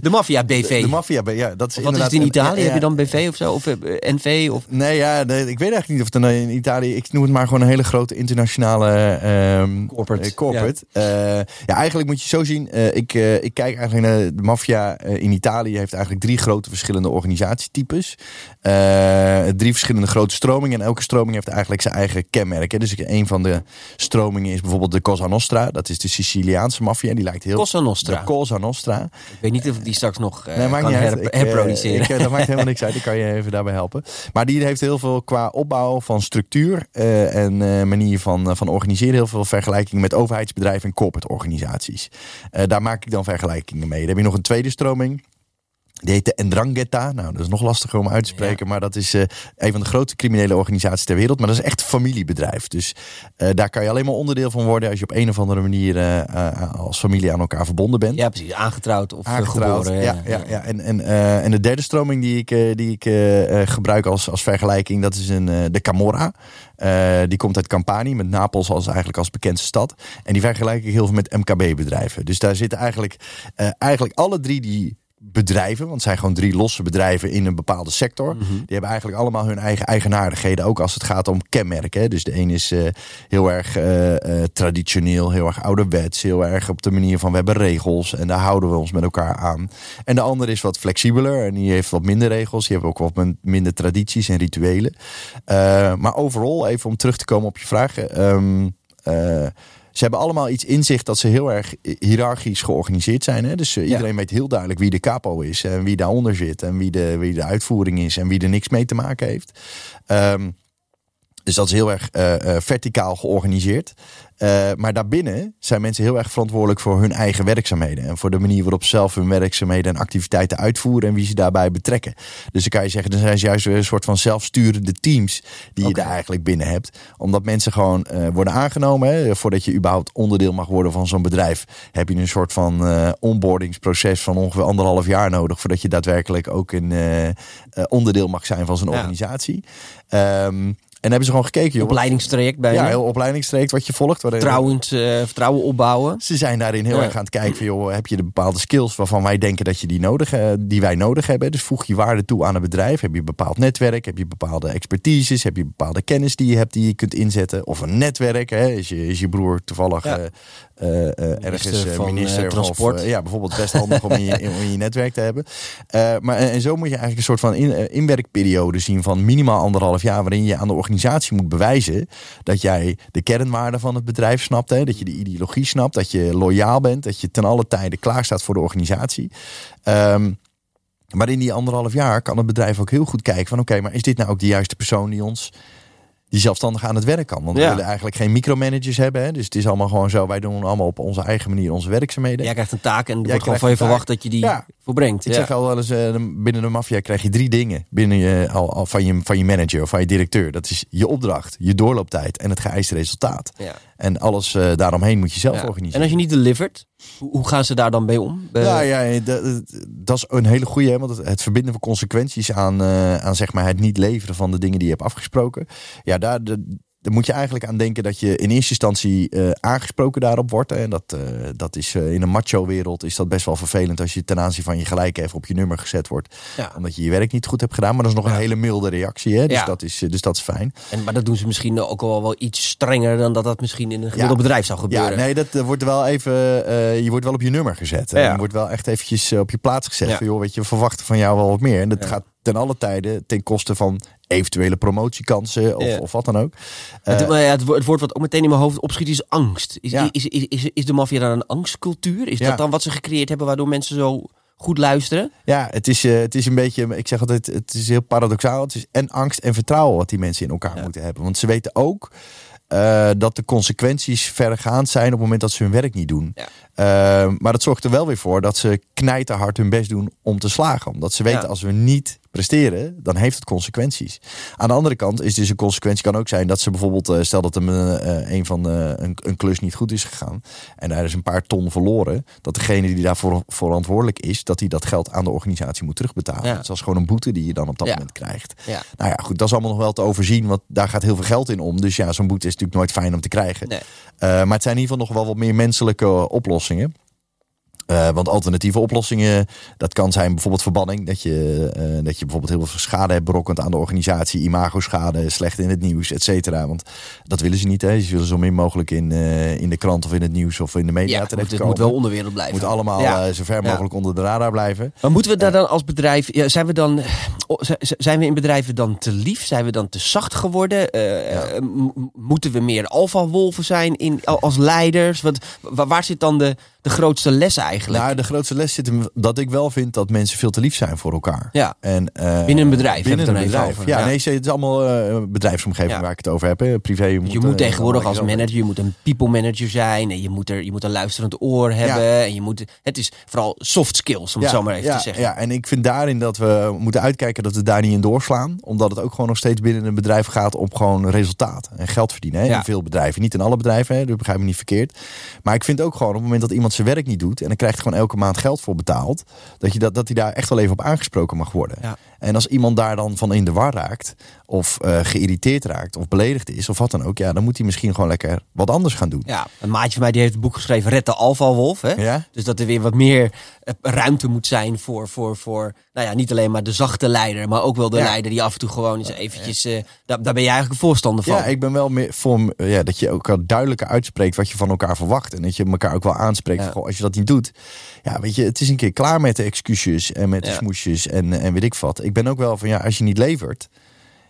Speaker 1: de maffia BV.
Speaker 2: De maffia, ja, dat is
Speaker 1: Of wat is het in Italië?
Speaker 2: ja,
Speaker 1: Heb je dan BV of zo? Of eh, NV? Of...
Speaker 2: Nee, ja, nee, ik weet eigenlijk niet of het dan in Italië... Ik noem het maar gewoon een hele grote internationale ehm,
Speaker 1: Corporate,
Speaker 2: eh, corporate. Eh, Ja. eigenlijk moet je zo zien. ik, ik kijk eigenlijk naar de maffia in Italië. heeft eigenlijk drie grote verschillende organisatietypes. Drie verschillende grote stromingen. En elke stroming heeft eigenlijk zijn eigen kenmerk. Hè. Dus een van de stromingen is bijvoorbeeld de Cosa Nostra. Dat is de Siciliaanse maffia. Die lijkt heel...
Speaker 1: Cosa Nostra.
Speaker 2: De Cosa Nostra.
Speaker 1: Ik weet niet of die straks nog eh,
Speaker 2: Nee, maakt
Speaker 1: kan her-
Speaker 2: Ik, eh,
Speaker 1: herproduceren.
Speaker 2: ik, eh, dat maakt helemaal niks uit. Ik kan je even daarbij helpen. Maar die heeft heel veel qua opbouw van structuur eh, en eh, manier van, eh, van organiseren. Heel veel vergelijkingen met overheidsbedrijven en corporate organisaties. Eh, daar maak ik dan vergelijkingen mee. Dan heb je nog een tweede stroming. Die heet de Ndrangheta. Nou, dat is nog lastiger om uit te spreken. Maar dat is eh, een van de grootste criminele organisaties ter wereld. Maar dat is echt een familiebedrijf. Dus eh, daar kan je alleen maar onderdeel van worden... als je op een of andere manier eh, als familie aan elkaar verbonden bent.
Speaker 1: ja, precies. Aangetrouwd of
Speaker 2: Aangetrouwd,
Speaker 1: geboren.
Speaker 2: ja, ja, ja. En, en, en de derde stroming die ik, die ik gebruik als, als vergelijking, dat is een, de Camorra. Die komt uit Campani, met Napels als eigenlijk als bekendste stad. En die vergelijk ik heel veel met MKB-bedrijven. Dus daar zitten eigenlijk, eigenlijk alle drie die bedrijven, want het zijn gewoon drie losse bedrijven in een bepaalde sector.
Speaker 1: Mhm.
Speaker 2: Die hebben eigenlijk allemaal hun eigen eigenaardigheden, ook als het gaat om kenmerken. hè. Dus de een is eh, heel erg eh, eh, traditioneel, heel erg ouderwets, heel erg op de manier van we hebben regels en daar houden we ons met elkaar aan. En de ander is wat flexibeler en die heeft wat minder regels, die hebben ook wat min- minder tradities en rituelen. Maar overal, even om terug te komen op je vragen. ehm, eh, ze hebben allemaal iets in zich dat ze heel erg hiërarchisch georganiseerd zijn. Hè? Dus eh,
Speaker 1: Ja.
Speaker 2: iedereen weet heel duidelijk wie de capo is en wie daaronder zit en wie de, wie de uitvoering is en wie er niks mee te maken heeft. Ehm, dus dat is heel erg eh, eh, verticaal georganiseerd. Eh, maar daarbinnen zijn mensen heel erg verantwoordelijk voor hun eigen werkzaamheden. En voor de manier waarop ze zelf hun werkzaamheden en activiteiten uitvoeren en wie ze daarbij betrekken. Dus dan kan je zeggen, er zijn juist weer een soort van zelfsturende teams die je daar eigenlijk binnen hebt. Omdat mensen gewoon worden aangenomen. Hè. Voordat je überhaupt onderdeel mag worden van zo'n bedrijf, heb je een soort van onboardingsproces van ongeveer anderhalf jaar nodig. Voordat je daadwerkelijk ook een onderdeel mag zijn van zo'n
Speaker 1: Ja.
Speaker 2: organisatie. Ehm, en hebben ze gewoon gekeken, joh.
Speaker 1: Opleidingstraject bij
Speaker 2: Ja, heel opleidingstraject wat je volgt. waarin-
Speaker 1: eh, vertrouwen opbouwen.
Speaker 2: Ze zijn daarin heel
Speaker 1: Ja.
Speaker 2: erg aan het kijken van, joh, heb je de bepaalde skills waarvan wij denken dat je die nodig, eh, die wij nodig hebben. Dus voeg je waarde toe aan een bedrijf. Heb je een bepaald netwerk? Heb je bepaalde expertises? Heb je bepaalde kennis die je hebt die je kunt inzetten? Of een netwerk? Hè? Is, je, is je broer toevallig
Speaker 1: Ja.
Speaker 2: eh, ergens
Speaker 1: van,
Speaker 2: minister of,
Speaker 1: Transport.
Speaker 2: eh, ja, bijvoorbeeld best handig om in je, om je netwerk te hebben. Maar en, en zo moet je eigenlijk een soort van in, inwerkperiode zien van minimaal anderhalf jaar, waarin je aan de organisatie moet bewijzen dat jij de kernwaarden van het bedrijf snapt, hè, dat je de ideologie snapt, dat je loyaal bent, dat je ten alle tijde klaar staat voor de organisatie. Ehm, maar in die anderhalf jaar kan het bedrijf ook heel goed kijken van oké, maar is dit nou ook de juiste persoon die ons die zelfstandig aan het werk kan. Want
Speaker 1: Ja.
Speaker 2: we willen eigenlijk geen micromanagers hebben. Hè? Dus het is allemaal gewoon zo. Wij doen allemaal op onze eigen manier onze werkzaamheden.
Speaker 1: Jij krijgt een taak en er wordt gewoon van je verwacht dat je die
Speaker 2: Ja.
Speaker 1: volbrengt.
Speaker 2: Ik
Speaker 1: Ja.
Speaker 2: zeg al wel eens, eh, binnen de maffia krijg je drie dingen binnen je, al, al van, je, van je manager of van je directeur. Dat is je opdracht, je doorlooptijd en het geëiste resultaat. En alles eh, daaromheen moet je zelf
Speaker 1: Ja.
Speaker 2: organiseren.
Speaker 1: En als je niet delivert, hoe, gaan ze daar dan mee om? Bij-
Speaker 2: Ja, ja dat, dat- dat is een hele goede, want het, het verbinden van consequenties aan, eh, aan zeg maar het niet leveren van de dingen die je hebt afgesproken. Ja, daar, de, daar moet je eigenlijk aan denken dat je in eerste instantie eh, aangesproken daarop wordt. En dat, eh, dat is eh, in een macho-wereld is dat best wel vervelend als je ten aanzien van je gelijk even op je nummer gezet wordt.
Speaker 1: Ja.
Speaker 2: Omdat je je werk niet goed hebt gedaan. Maar dat is nog een hele milde reactie. Hè? Dus,
Speaker 1: Ja.
Speaker 2: dat is, dus dat is fijn.
Speaker 1: En, maar dat doen ze misschien ook al wel iets strenger dan dat dat misschien in een gemiddeld bedrijf zou gebeuren.
Speaker 2: Ja, nee, dat wordt wel even. je wordt wel op je nummer gezet. hè. Je wordt wel echt eventjes op je plaats gezet. Van, joh, weet je, we verwachten van jou wel wat meer. En dat gaat ten alle tijden ten koste van eventuele promotiekansen of,
Speaker 1: Ja.
Speaker 2: of wat dan ook.
Speaker 1: Het,
Speaker 2: Eh,
Speaker 1: ja, het, wo- het woord wat ook meteen in mijn hoofd opschiet is angst. Is,
Speaker 2: Ja.
Speaker 1: is, is, is, is de maffia dan een angstcultuur? Is dat dan wat ze gecreëerd hebben waardoor mensen zo goed luisteren?
Speaker 2: ja, het is, eh, het is een beetje. Ik zeg altijd, het is heel paradoxaal. Het is en angst en vertrouwen wat die mensen in elkaar moeten hebben. Want ze weten ook. eh, dat de consequenties verregaand zijn op het moment dat ze hun werk niet doen.
Speaker 1: Ja.
Speaker 2: Maar dat zorgt er wel weer voor dat ze knijterhard hun best doen om te slagen. Omdat ze weten
Speaker 1: Ja.
Speaker 2: als we niet presteren, dan heeft het consequenties. Aan de andere kant is dus een consequentie kan ook zijn dat ze bijvoorbeeld, eh, stel dat hem eh, een van de, een, een klus niet goed is gegaan en daar is een paar ton verloren, dat degene die daarvoor verantwoordelijk is, dat hij dat geld aan de organisatie moet terugbetalen.
Speaker 1: Ja.
Speaker 2: Dat is gewoon een boete die je dan op dat
Speaker 1: Ja.
Speaker 2: moment krijgt.
Speaker 1: Ja.
Speaker 2: Nou ja, goed, dat is allemaal nog wel te overzien, want daar gaat heel veel geld in om. Dus ja, zo'n boete is natuurlijk nooit fijn om te krijgen.
Speaker 1: Nee.
Speaker 2: Eh, maar het zijn in ieder geval nog wel wat meer menselijke eh, oplossingen. Eh, want alternatieve oplossingen, dat kan zijn bijvoorbeeld verbanning. Dat je, eh, dat je bijvoorbeeld heel veel schade hebt berokkend aan de organisatie. Imago-schade, slecht in het nieuws, et cetera. Want dat willen ze niet. Hè. Ze willen zo min mogelijk in, eh, in de krant of in het nieuws of in de media
Speaker 1: Ja, het moet, het
Speaker 2: terechtkomen.
Speaker 1: moet wel onderwereld blijven.
Speaker 2: Moet allemaal
Speaker 1: Ja.
Speaker 2: zo ver
Speaker 1: Ja.
Speaker 2: mogelijk onder de radar blijven.
Speaker 1: Maar moeten we daar dan als bedrijf, ja, zijn we dan, zijn we in bedrijven dan te lief? Zijn we dan te zacht geworden? Moeten we meer alfa-wolven zijn in, als leiders? Wat, wa- waar zit dan de, de grootste les eigenlijk?
Speaker 2: Nou, de grootste les zit hem dat ik wel vind dat mensen veel te lief zijn voor elkaar.
Speaker 1: ja,
Speaker 2: En, eh,
Speaker 1: Binnen een bedrijf,
Speaker 2: Binnen een bedrijf.
Speaker 1: over.
Speaker 2: Ja,
Speaker 1: Ja.
Speaker 2: nee, ze- het is allemaal eh, bedrijfsomgeving
Speaker 1: Ja.
Speaker 2: waar ik het over heb. hè. Privé.
Speaker 1: je
Speaker 2: moet,
Speaker 1: moet
Speaker 2: eh,
Speaker 1: tegenwoordig als manager, je moet een people manager zijn. En je moet, er, je moet een luisterend oor hebben. En je moet, het is vooral soft skills, om het zo maar even
Speaker 2: ja,
Speaker 1: te zeggen.
Speaker 2: Ja, en ik vind daarin dat we moeten uitkijken dat we daar niet in doorslaan. Omdat het ook gewoon nog steeds binnen een bedrijf gaat om gewoon resultaat en geld verdienen. Hè?
Speaker 1: Ja.
Speaker 2: In veel bedrijven. Niet in alle bedrijven, hè? dat begrijp ik niet verkeerd. Maar ik vind ook gewoon op het moment dat iemand zijn werk niet doet... en dan krijgt gewoon elke maand geld voor betaald... dat, je dat, dat hij daar echt wel even op aangesproken mag worden.
Speaker 1: Ja.
Speaker 2: En als iemand daar dan van in de war raakt, of uh, geïrriteerd raakt, of beledigd is, of wat dan ook, ja, dan moet hij misschien gewoon lekker wat anders gaan doen.
Speaker 1: Ja, een maatje van mij die heeft het boek geschreven, Red de Alpha Wolf. Hè?
Speaker 2: Ja?
Speaker 1: Dus dat er weer wat meer eh, ruimte moet zijn voor, voor, voor nou ja, niet alleen maar de zachte leider, maar ook wel de
Speaker 2: Ja.
Speaker 1: leider die af en toe gewoon eens eventjes, eh, daar, daar ben je eigenlijk een voorstander van.
Speaker 2: Ja, ik ben wel meer voor ja, dat je ook duidelijker uitspreekt wat je van elkaar verwacht. En dat je elkaar ook wel aanspreekt.
Speaker 1: Ja.
Speaker 2: Goh, als je dat niet doet, ja, weet je, het is een keer klaar met de excuses en met de smoesjes en, en weet ik wat. Ik ben ook wel van ja, als je niet levert,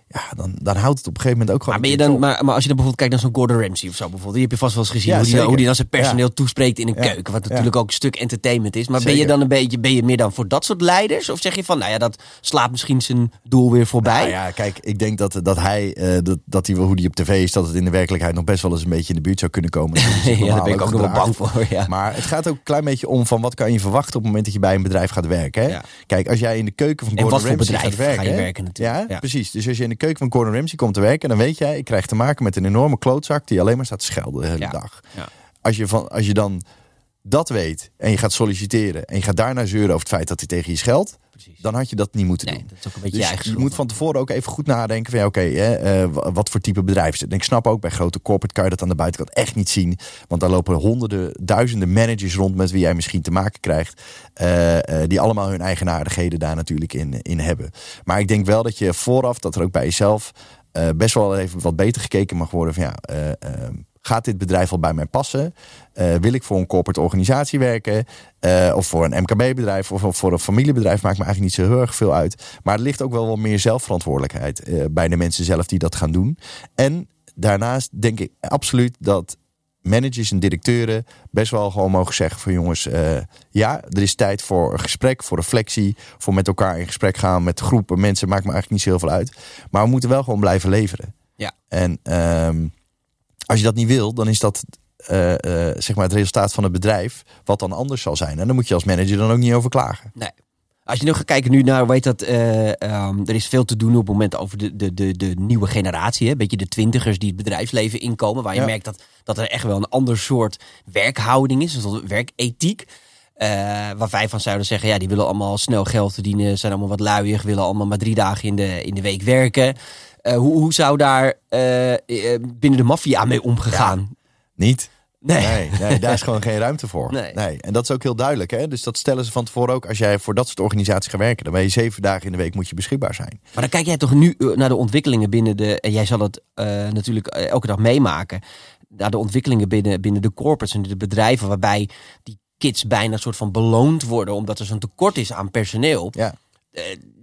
Speaker 2: ja, dan, dan houdt het op een gegeven moment ook gewoon.
Speaker 1: Maar, ben je dan, maar, maar als je dan bijvoorbeeld kijkt naar zo'n Gordon Ramsay of zo bijvoorbeeld. Die heb je vast wel eens gezien.
Speaker 2: Ja,
Speaker 1: hoe, die, dan-
Speaker 2: zeker.
Speaker 1: hoe die dan zijn personeel toespreekt in een
Speaker 2: Ja.
Speaker 1: keuken. Wat natuurlijk ook een stuk entertainment is. Maar ben je dan een beetje, ben je meer dan voor dat soort leiders? Of zeg je van, nou ja, dat slaat misschien zijn doel weer voorbij?
Speaker 2: Nou ja, kijk, ik denk dat, dat hij, eh, dat, dat hij, hoe die op tv is, dat het in de werkelijkheid nog best wel eens een beetje in de buurt zou kunnen komen.
Speaker 1: Ja, daar ben ik ook nog wel bang voor. Ja.
Speaker 2: Maar het gaat ook een klein beetje om van wat kan je verwachten op het moment dat je bij een bedrijf gaat werken. Hè? Kijk, als jij in de keuken van Gordon Ramsay gaat werken,
Speaker 1: ga je werken natuurlijk.
Speaker 2: Ja,
Speaker 1: Ja.
Speaker 2: precies. Dus als je in de keuken van Gordon Ramsay komt te werken, dan weet jij, ik krijg te maken met een enorme klootzak die alleen maar staat te schelden de hele
Speaker 1: Ja.
Speaker 2: dag.
Speaker 1: Ja.
Speaker 2: Als, je van, als je dan dat weet en je gaat solliciteren en je gaat daarna zeuren over het feit dat hij tegen je scheldt,
Speaker 1: Precies.
Speaker 2: dan had je dat niet moeten
Speaker 1: Nee,
Speaker 2: doen.
Speaker 1: dat is ook een beetje
Speaker 2: Dus
Speaker 1: je eigen
Speaker 2: je
Speaker 1: schuld.
Speaker 2: moet van tevoren ook even goed nadenken van ja, oké, eh, wa- wat voor type bedrijf is het? En ik snap ook bij grote corporate kan je dat aan de buitenkant echt niet zien, want daar lopen honderden, duizenden managers rond met wie jij misschien te maken krijgt, eh, eh, die allemaal hun eigenaardigheden daar natuurlijk in, in hebben. Maar ik denk wel dat je vooraf, dat er ook bij jezelf best wel even wat beter gekeken mag worden van ja, eh, eh, gaat dit bedrijf wel bij mij passen? Eh, wil ik voor een corporate organisatie werken? Eh, of voor een MKB-bedrijf of voor een familiebedrijf? Maakt me eigenlijk niet zo heel erg veel uit. Maar er ligt ook wel wat meer zelfverantwoordelijkheid eh, bij de mensen zelf die dat gaan doen. En daarnaast denk ik absoluut dat managers en directeuren best wel gewoon mogen zeggen van jongens, ja, er is tijd voor een gesprek, voor reflectie, voor met elkaar in gesprek gaan met groepen mensen, maakt me eigenlijk niet zo heel veel uit. Maar we moeten wel gewoon blijven leveren.
Speaker 1: Ja.
Speaker 2: En ehm, als je dat niet wil, dan is dat eh, eh, zeg maar het resultaat van het bedrijf, wat dan anders zal zijn. En dan moet je als manager dan ook niet over klagen.
Speaker 1: Nee. Als je nu gaat kijken nu naar, weet dat, eh, ehm, er is veel te doen op het moment over de, de, de, de nieuwe generatie. Hè? Een beetje de twintigers die het bedrijfsleven inkomen. Waar je
Speaker 2: Ja.
Speaker 1: merkt dat, dat er echt wel een ander soort werkhouding is. Een soort werkethiek. Waar wij van zouden zeggen, ja, die willen allemaal snel geld verdienen. Zijn allemaal wat luiig, willen allemaal maar drie dagen in de, in de week werken. Eh, hoe, hoe zou daar eh, eh, binnen de maffia mee omgegaan?
Speaker 2: Niet?
Speaker 1: Nee.
Speaker 2: Nee, nee, daar is gewoon geen ruimte voor.
Speaker 1: Nee.
Speaker 2: En dat is ook heel duidelijk. Hè? Dus dat stellen ze van tevoren ook. Als jij voor dat soort organisaties gaat werken, dan ben je zeven dagen in de week moet je beschikbaar zijn.
Speaker 1: Maar dan kijk jij toch nu naar de ontwikkelingen binnen de. En jij zal het natuurlijk elke dag meemaken. Naar de ontwikkelingen binnen, binnen de corporates en de bedrijven. Waarbij die kids bijna een soort van beloond worden. omdat er zo'n tekort is aan personeel.
Speaker 2: Ja.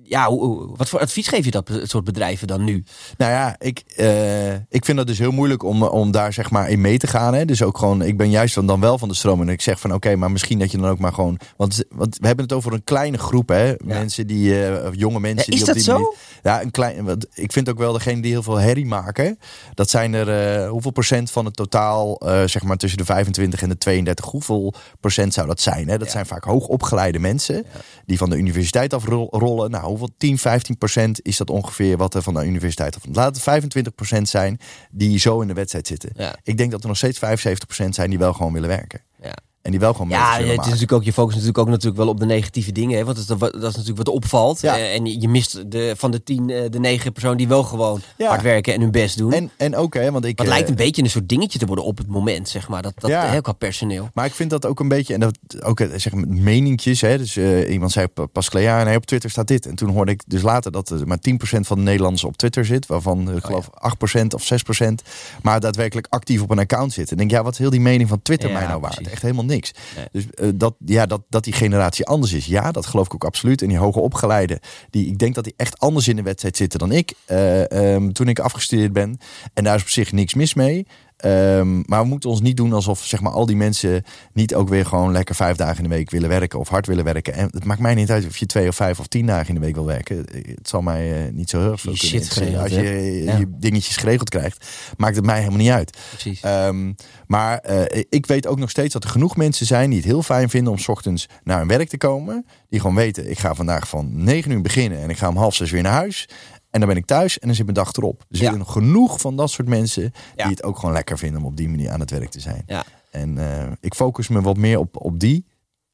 Speaker 1: Ja, wat voor advies geef je dat soort bedrijven dan nu?
Speaker 2: Nou ja, ik, eh, ik vind dat dus heel moeilijk om, om daar zeg maar in mee te gaan. Hè? Dus ook gewoon, ik ben juist dan, dan wel van de stroom. En ik zeg van oké, maar misschien dat je dan ook maar gewoon. Want, want we hebben het over een kleine groep, hè? Mensen die, eh, jonge mensen.
Speaker 1: Ja, is
Speaker 2: die op
Speaker 1: dat
Speaker 2: die
Speaker 1: zo?
Speaker 2: manier- ja, een klein. want Ik vind ook wel degene die heel veel herrie maken. Dat zijn er eh, hoeveel procent van het totaal, zeg maar tussen de 25 en de 32. Hoeveel procent zou dat zijn? Hè? Dat
Speaker 1: Ja.
Speaker 2: zijn vaak hoogopgeleide mensen die van de universiteit afrollen. Nou, hoeveel 10, 15 procent is dat ongeveer wat er van de universiteit af? Laat het 25 procent zijn die zo in de wedstrijd zitten.
Speaker 1: Ja.
Speaker 2: Ik denk dat er nog steeds 75 procent zijn die wel gewoon willen werken.
Speaker 1: Ja.
Speaker 2: En die wel gewoon
Speaker 1: Ja, het is
Speaker 2: maken.
Speaker 1: natuurlijk ook, je focust natuurlijk ook natuurlijk wel op de negatieve dingen. Hè? Want dat is, dat is natuurlijk wat opvalt.
Speaker 2: Ja.
Speaker 1: Eh, en je mist de, van de tien, eh, de negen personen die wel gewoon
Speaker 2: Ja.
Speaker 1: hard werken en hun best doen.
Speaker 2: En, en ook, hè, want ik.
Speaker 1: Maar het lijkt
Speaker 2: eh,
Speaker 1: een beetje een soort dingetje te worden op het moment, zeg maar. Dat, dat
Speaker 2: Ja.
Speaker 1: hè, qua personeel.
Speaker 2: Maar ik vind dat ook een beetje, en dat ook zeg maar, meningjes. Hè, dus iemand zei pa- Pascal, ja, nee, op Twitter staat dit. En toen hoorde ik dus later dat er maar 10% van de Nederlanders op Twitter zit. Waarvan ik geloof 8% of 6% maar daadwerkelijk actief op een account zit. En denk, ja, wat is heel die mening van Twitter mij nou waard? Echt helemaal niks.
Speaker 1: Nee.
Speaker 2: Dus eh, dat, ja, dat, dat die generatie anders is, ja, dat geloof ik ook absoluut. En die hoge opgeleiden, die, ik denk dat die echt anders in de wedstrijd zitten dan ik. ehm, toen ik afgestudeerd ben. En daar is op zich niks mis mee. Ehm, maar we moeten ons niet doen alsof zeg maar, al die mensen niet ook weer gewoon lekker vijf dagen in de week willen werken of hard willen werken. En het maakt mij niet uit of je twee of vijf of tien dagen in de week wil werken. Het zal mij eh, niet zo heel erg veel
Speaker 1: shit
Speaker 2: interesseren. Als
Speaker 1: geregeld
Speaker 2: je
Speaker 1: hebt.
Speaker 2: je dingetjes geregeld krijgt, maakt het mij helemaal niet uit.
Speaker 1: Precies.
Speaker 2: Ehm, maar eh, ik weet ook nog steeds dat er genoeg mensen zijn die het heel fijn vinden om 's ochtends naar hun werk te komen. Die gewoon weten, ik ga vandaag van 9 uur beginnen en ik ga om half zes weer naar huis. En dan ben ik thuis en dan zit mijn dag erop. Dus
Speaker 1: Ja.
Speaker 2: er zijn genoeg van dat soort mensen
Speaker 1: Ja.
Speaker 2: die het ook gewoon lekker vinden om op die manier aan het werk te zijn.
Speaker 1: Ja.
Speaker 2: En eh, ik focus me wat meer op, op die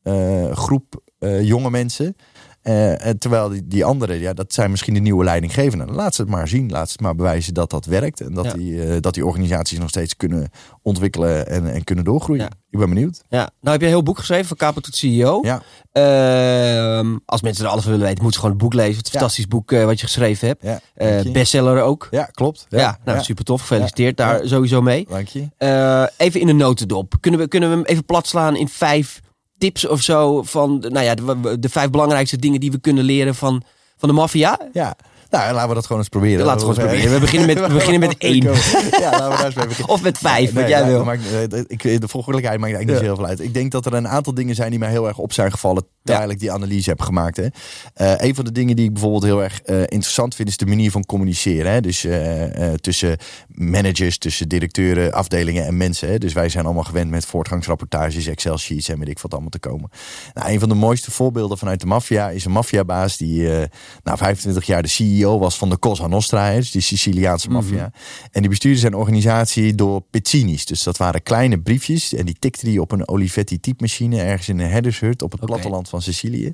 Speaker 2: eh, groep eh, jonge mensen. En terwijl die, die anderen, ja, dat zijn misschien de nieuwe leidinggevenden. Laat ze het maar zien. Laat ze het maar bewijzen dat dat werkt. En dat,
Speaker 1: Ja.
Speaker 2: die, eh, dat die organisaties nog steeds kunnen ontwikkelen en, en kunnen doorgroeien.
Speaker 1: Ja.
Speaker 2: Ik ben benieuwd.
Speaker 1: Ja, nou heb je een heel boek geschreven van Kapo tot CEO.
Speaker 2: Ja,
Speaker 1: Ehm, als mensen er alles van willen weten, moeten ze gewoon het boek lezen. Het is een
Speaker 2: Ja.
Speaker 1: fantastisch boek wat je geschreven hebt.
Speaker 2: je.
Speaker 1: bestseller ook.
Speaker 2: ja klopt.
Speaker 1: Ja, nou super tof. Gefeliciteerd daar sowieso mee.
Speaker 2: Dank je.
Speaker 1: Even in de notendop. Kunnen we, kunnen we hem even plat slaan in vijf tips of zo van nou ja, de, de vijf belangrijkste dingen die we kunnen leren van, van de maffia?
Speaker 2: Ja, nou laten we dat gewoon eens proberen.
Speaker 1: Laten we gewoon eens proberen. We beginnen met, we beginnen met één.
Speaker 2: Ja, laten we daar eens mee beginnen.
Speaker 1: Of met vijf, wat jij
Speaker 2: ja,
Speaker 1: wil.
Speaker 2: maakt- eh, ik, de volgelijkheid maakt eigenlijk niet zo heel veel uit. Ik denk dat er een aantal dingen zijn die mij heel erg op zijn gevallen terwijl ik die analyse heb gemaakt. Hè. Eh, een van de dingen die ik bijvoorbeeld heel erg eh, interessant vind, is de manier van communiceren. Hè. Dus eh, eh, tussen managers, tussen directeuren, afdelingen en mensen. Hè. Dus wij zijn allemaal gewend met voortgangsrapportages, Excel-sheets en weet ik wat allemaal te komen. Nou, een van de mooiste voorbeelden vanuit de maffia is een maffiabaas die eh na 25 jaar de CEO was van de Cosa Nostra, dus die Siciliaanse maffia. En die bestuurde zijn organisatie door pizzini's. Dus dat waren kleine briefjes en die tikte hij op een Olivetti typemachine ergens in een herdershut op het platteland van Sicilië.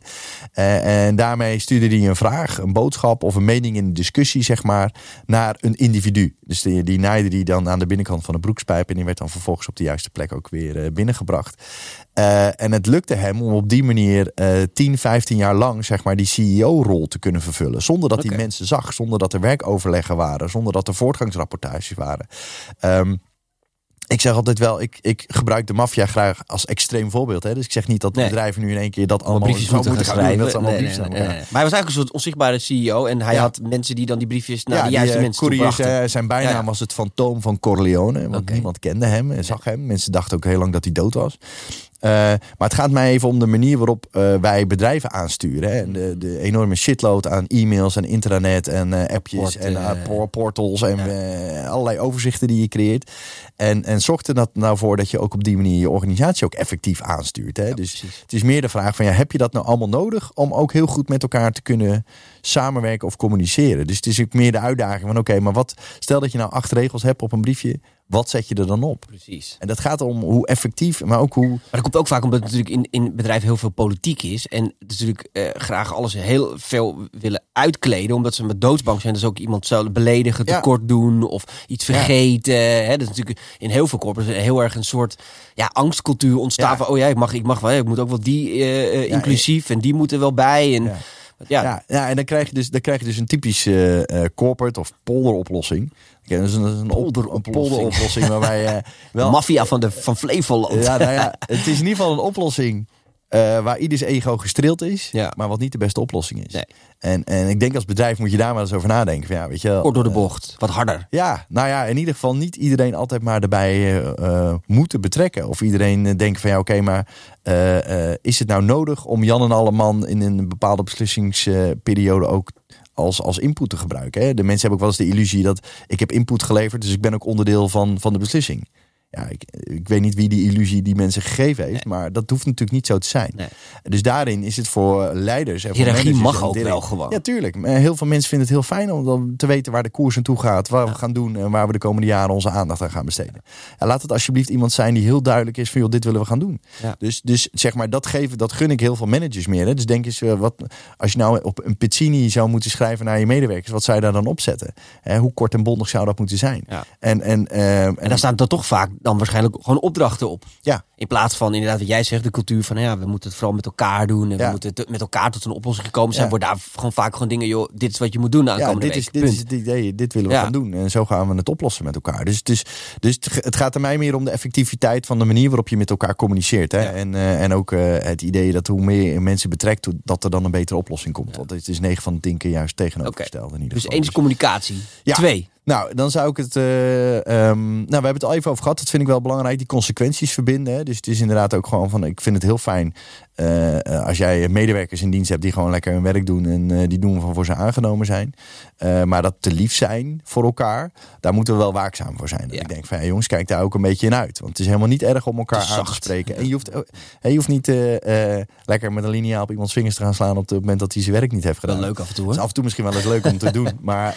Speaker 2: Eh, en daarmee stuurde hij een vraag, een boodschap of een mening in een discussie, zeg maar, naar een individu. Dus die, die naaide die dan aan de binnenkant van de broekspijp en die werd dan vervolgens op de juiste plek ook weer eh, binnengebracht. Eh, en het lukte hem om op die manier eh 10, 15 jaar lang zeg maar, die CEO-rol te kunnen vervullen. Zonder dat hij mensen zag, zonder dat er werkoverleggen waren, zonder dat er voortgangsrapportages waren. Ehm, ik zeg altijd wel, ik, ik gebruik de maffia graag als extreem voorbeeld. Hè? Dus ik zeg niet dat
Speaker 1: Nee.
Speaker 2: bedrijven nu in één keer dat
Speaker 1: Allemaal briefjes moeten gaan
Speaker 2: gaan
Speaker 1: schrijven.
Speaker 2: Dat ze allemaal
Speaker 1: Nee,
Speaker 2: briefjes.
Speaker 1: Maar hij was eigenlijk een soort onzichtbare CEO en hij
Speaker 2: Ja.
Speaker 1: had mensen die dan die briefjes naar
Speaker 2: Ja,
Speaker 1: de juiste
Speaker 2: eh,
Speaker 1: mensen
Speaker 2: couriers, eh, zijn bijnaam
Speaker 1: Ja,
Speaker 2: was het fantoom van Corleone. Want niemand kende hem en zag hem. Mensen dachten ook heel lang dat hij dood was. Eh, maar het gaat mij even om de manier waarop eh, wij bedrijven aansturen. Hè. En de, de enorme shitload aan e-mails en intranet en eh, appjes en por- portals en
Speaker 1: ja.
Speaker 2: allerlei overzichten die je creëert. En, en zorgt er dat nou voor dat je ook op die manier je organisatie ook effectief aanstuurt. Hè. dus
Speaker 1: precies.
Speaker 2: het is meer de vraag van ja, heb je dat nou allemaal nodig om ook heel goed met elkaar te kunnen samenwerken of communiceren? Dus het is ook meer de uitdaging van oké, maar wat stel dat je nou acht regels hebt op een briefje, wat zet je er dan op?
Speaker 1: Precies.
Speaker 2: En dat gaat om hoe effectief, maar ook hoe.
Speaker 1: Maar dat komt ook vaak omdat natuurlijk in, in bedrijven heel veel politiek is. En natuurlijk eh, graag alles heel veel willen uitkleden. Omdat ze met doodsbang zijn. Dus ook iemand zou beledigen,
Speaker 2: Ja.
Speaker 1: tekort doen of iets
Speaker 2: Ja.
Speaker 1: vergeten. Hè? Dat is natuurlijk in heel veel corporates heel erg een soort ja, angstcultuur ontstaan.
Speaker 2: Ja.
Speaker 1: Van, oh ja, ik mag, ik mag wel. Ik moet ook wel die eh, eh, inclusief. En die moeten wel bij. En,
Speaker 2: Ja.
Speaker 1: ja.
Speaker 2: En dan krijg je dus, dan krijg je dus een typische eh, eh, corporate of polderoplossing. Oké, dat is een, een, op- een
Speaker 1: Polderoplossing.
Speaker 2: polderoplossing waarbij je wel.
Speaker 1: Maffia van, de, van Flevoland.
Speaker 2: Ja, nou ja, het is in ieder geval een oplossing eh, waar ieders ego gestreeld is,
Speaker 1: Ja.
Speaker 2: maar wat niet de beste oplossing is.
Speaker 1: Nee.
Speaker 2: En, en ik denk als bedrijf moet je daar maar eens over nadenken. Van, ja, weet je wel,
Speaker 1: Kort door de
Speaker 2: eh,
Speaker 1: bocht. Wat harder.
Speaker 2: Ja, nou ja, in ieder geval niet iedereen altijd maar erbij eh, moeten betrekken. Of iedereen denkt van ja, oké, maar is het nou nodig om Jan en Alleman in een bepaalde beslissingsperiode ook als, als input te gebruiken? Hè? De mensen hebben ook wel eens de illusie dat ik heb input geleverd, dus ik ben ook onderdeel van, van de beslissing. Ja, ik, ik weet niet wie die illusie die mensen gegeven heeft, maar dat hoeft natuurlijk niet zo te zijn.
Speaker 1: Nee.
Speaker 2: Dus daarin is het voor leiders en voor managers
Speaker 1: mag ook
Speaker 2: direct-
Speaker 1: wel gewoon.
Speaker 2: Ja, tuurlijk. Heel veel mensen vinden het heel fijn om dan te weten waar de koers naartoe gaat, waar we gaan doen en waar we de komende jaren onze aandacht aan gaan besteden. Ja, laat het alsjeblieft iemand zijn die heel duidelijk is van joh, dit willen we gaan doen.
Speaker 1: Ja.
Speaker 2: Dus, dus zeg maar, dat geven, dat gun ik heel veel managers meer. Hè. Dus denk eens, eh, wat, als je nou op een Pizzini zou moeten schrijven naar je medewerkers, wat zou je daar dan opzetten? Hè, hoe kort en bondig zou dat moeten zijn? En, en, eh, en,
Speaker 1: En daar staan dan toch vaak dan waarschijnlijk gewoon opdrachten op.
Speaker 2: ja,
Speaker 1: In plaats van inderdaad wat jij zegt, de cultuur van ja, we moeten het vooral met elkaar doen. En we
Speaker 2: Ja.
Speaker 1: moeten het met elkaar tot een oplossing gekomen zijn.
Speaker 2: Ja.
Speaker 1: Wordt daar gewoon vaak gewoon dingen, joh, dit is wat je moet doen
Speaker 2: ja,
Speaker 1: aankomende
Speaker 2: dit
Speaker 1: week.
Speaker 2: is, dit
Speaker 1: Punt.
Speaker 2: is het idee, dit willen we
Speaker 1: Ja.
Speaker 2: gaan doen. En zo gaan we het oplossen met elkaar. Dus, dus, dus het gaat er mij meer om de effectiviteit van de manier waarop je met elkaar communiceert. Hè?
Speaker 1: Ja.
Speaker 2: En, eh, en ook eh, het idee dat hoe meer je mensen betrekt, dat er dan een betere oplossing komt. Want het is 9 van de 10 keer juist tegenovergesteld in ieder
Speaker 1: Dus
Speaker 2: geval.
Speaker 1: één is communicatie.
Speaker 2: Ja.
Speaker 1: Twee.
Speaker 2: Nou, dan zou ik het. eh, ehm, nou, we hebben het al even over gehad. Dat vind ik wel belangrijk. Die consequenties verbinden. Hè. Dus het is inderdaad ook gewoon van. Ik vind het heel fijn. Eh, eh, als jij medewerkers in dienst hebt die gewoon lekker hun werk doen. En eh, die doen waarvoor ze aangenomen zijn. Maar dat te lief zijn voor elkaar. Daar moeten we wel waakzaam voor zijn. Dat
Speaker 1: Ja.
Speaker 2: Ik denk van ja, jongens, kijk daar ook een beetje in uit. Want het is helemaal niet erg om elkaar aan te spreken. En je hoeft, je hoeft niet lekker met een lineaal op iemands vingers te gaan slaan. op het moment dat hij zijn werk niet heeft gedaan.
Speaker 1: Wel leuk af en toe hoor.
Speaker 2: af en toe misschien wel eens leuk om te doen. Maar,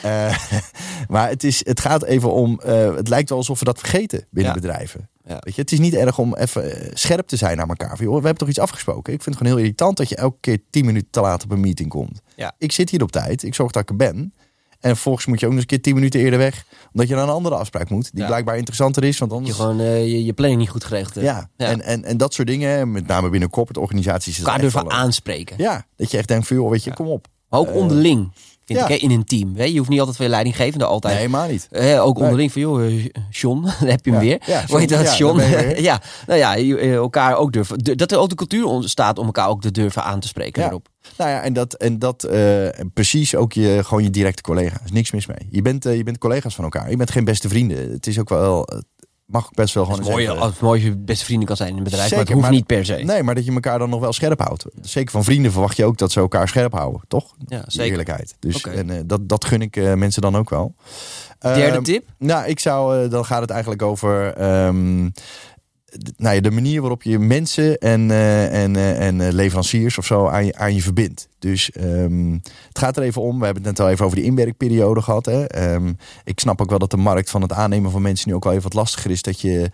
Speaker 2: maar het, is, het gaat even om. het lijkt wel alsof we dat vergeten binnen
Speaker 1: Ja.
Speaker 2: bedrijven.
Speaker 1: Ja.
Speaker 2: Weet je, het is niet erg om even eh, scherp te zijn naar elkaar. Van, joh, we hebben toch iets afgesproken. Ik vind het gewoon heel irritant dat je elke keer tien minuten te laat op een meeting komt.
Speaker 1: Ja.
Speaker 2: Ik zit hier op tijd. Ik zorg dat ik er ben. En vervolgens moet je ook nog eens een keer tien minuten eerder weg. Omdat je naar een andere afspraak moet. Die
Speaker 1: Ja.
Speaker 2: blijkbaar interessanter is. Want
Speaker 1: Je
Speaker 2: anders.
Speaker 1: gewoon eh, je, je planning niet goed geregeld hebt.
Speaker 2: ja.
Speaker 1: Ja.
Speaker 2: En, en, en dat soort dingen. Met name binnen corporate organisaties.
Speaker 1: Elkaar durven
Speaker 2: wel
Speaker 1: aanspreken.
Speaker 2: Ja, dat je echt denkt van joh, weet je, kom op.
Speaker 1: Maar ook
Speaker 2: Eh,
Speaker 1: onderling, vind
Speaker 2: ja.
Speaker 1: ik, hè, in een team. Hè? Je hoeft niet altijd veel leidinggevende, altijd.
Speaker 2: Nee, helemaal niet.
Speaker 1: Eh, ook onderling van, joh, eh, John, daar heb je hem weer.
Speaker 2: Ja, John,
Speaker 1: dat,
Speaker 2: ja,
Speaker 1: John? ja, nou ja, eh, elkaar ook durven. Dat er ook de cultuur ontstaat om elkaar ook te durven aan te spreken
Speaker 2: Ja.
Speaker 1: daarop.
Speaker 2: Nou ja, en dat, en dat eh, precies ook je, gewoon je directe collega's. Niks mis mee. Je bent, je bent collega's van elkaar. Je bent geen beste vrienden. Het is ook wel, mag ook best wel gewoon
Speaker 1: mooi
Speaker 2: even-
Speaker 1: als het mooi als je beste vrienden kan zijn in een bedrijf, maar
Speaker 2: Zeker,
Speaker 1: het hoeft
Speaker 2: maar-
Speaker 1: niet per se.
Speaker 2: Nee, maar dat je elkaar dan nog wel scherp houdt. Zeker van vrienden verwacht je ook dat ze elkaar scherp houden, toch?
Speaker 1: Ja,
Speaker 2: Die
Speaker 1: zeker.
Speaker 2: Eerlijkheid. Dus en, eh, dat, dat gun ik eh, mensen dan ook wel.
Speaker 1: Derde
Speaker 2: Ehm,
Speaker 1: tip?
Speaker 2: Nou, ik zou, eh, dan gaat het eigenlijk over ehm, nou ja, de manier waarop je mensen en, eh, en, eh, en eh, leveranciers of zo aan je, aan je verbindt. Dus ehm, het gaat er even om. We hebben het net al even over de inwerkperiode gehad. Hè. Ehm, ik snap ook wel dat de markt van het aannemen van mensen nu ook wel even wat lastiger is. Dat je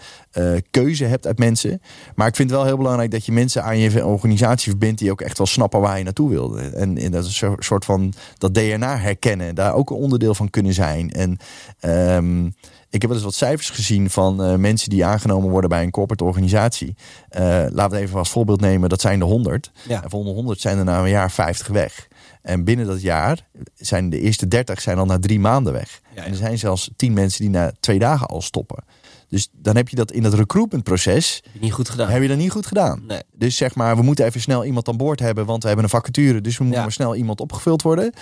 Speaker 2: keuze hebt uit mensen. Maar ik vind het wel heel belangrijk dat je mensen aan je organisatie verbindt die ook echt wel snappen waar je naartoe wil. En, en dat is een soort van dat DNA herkennen. Daar ook een onderdeel van kunnen zijn. En ehm, ik heb wel eens wat cijfers gezien van eh, mensen die aangenomen worden bij een corporate organisatie. Eh, laten we even als voorbeeld nemen. Dat zijn de 100.
Speaker 1: Ja.
Speaker 2: En van de 100 zijn er na een jaar 50 weg. En binnen dat jaar zijn de eerste 30 zijn al na drie maanden weg.
Speaker 1: Ja, ja.
Speaker 2: En er zijn zelfs 10 mensen die na twee dagen al stoppen. Dus dan heb je dat in dat recruitmentproces
Speaker 1: Heb je niet goed gedaan.
Speaker 2: heb je dat niet goed gedaan.
Speaker 1: Nee.
Speaker 2: Dus zeg maar, we moeten even snel iemand aan boord hebben, want we hebben een vacature, dus we moeten
Speaker 1: Ja.
Speaker 2: maar snel iemand opgevuld worden.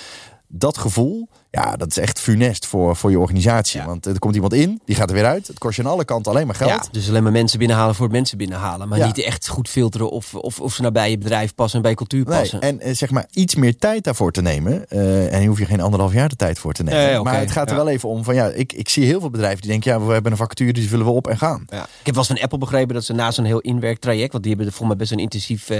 Speaker 2: Dat gevoel, ja, dat is echt funest voor, voor je organisatie.
Speaker 1: Ja.
Speaker 2: Want er komt iemand in, die gaat er weer uit. Het kost je aan alle kanten alleen maar geld.
Speaker 1: Ja, dus alleen maar mensen binnenhalen voor het mensen binnenhalen. Maar
Speaker 2: Ja.
Speaker 1: niet echt goed filteren of, of, of ze nou bij je bedrijf passen en bij je cultuur
Speaker 2: Nee,
Speaker 1: passen.
Speaker 2: en eh, zeg maar iets meer tijd daarvoor te nemen. eh, en hier hoef je geen anderhalf jaar de tijd voor te nemen.
Speaker 1: Nee,
Speaker 2: maar het gaat er wel even om van ja, ik, ik zie heel veel bedrijven die denken, ja, we hebben een vacature, die vullen we op en gaan.
Speaker 1: Ja. Ik heb wel eens van Apple begrepen dat ze na zo'n heel inwerktraject, want die hebben volgens mij best een intensief eh,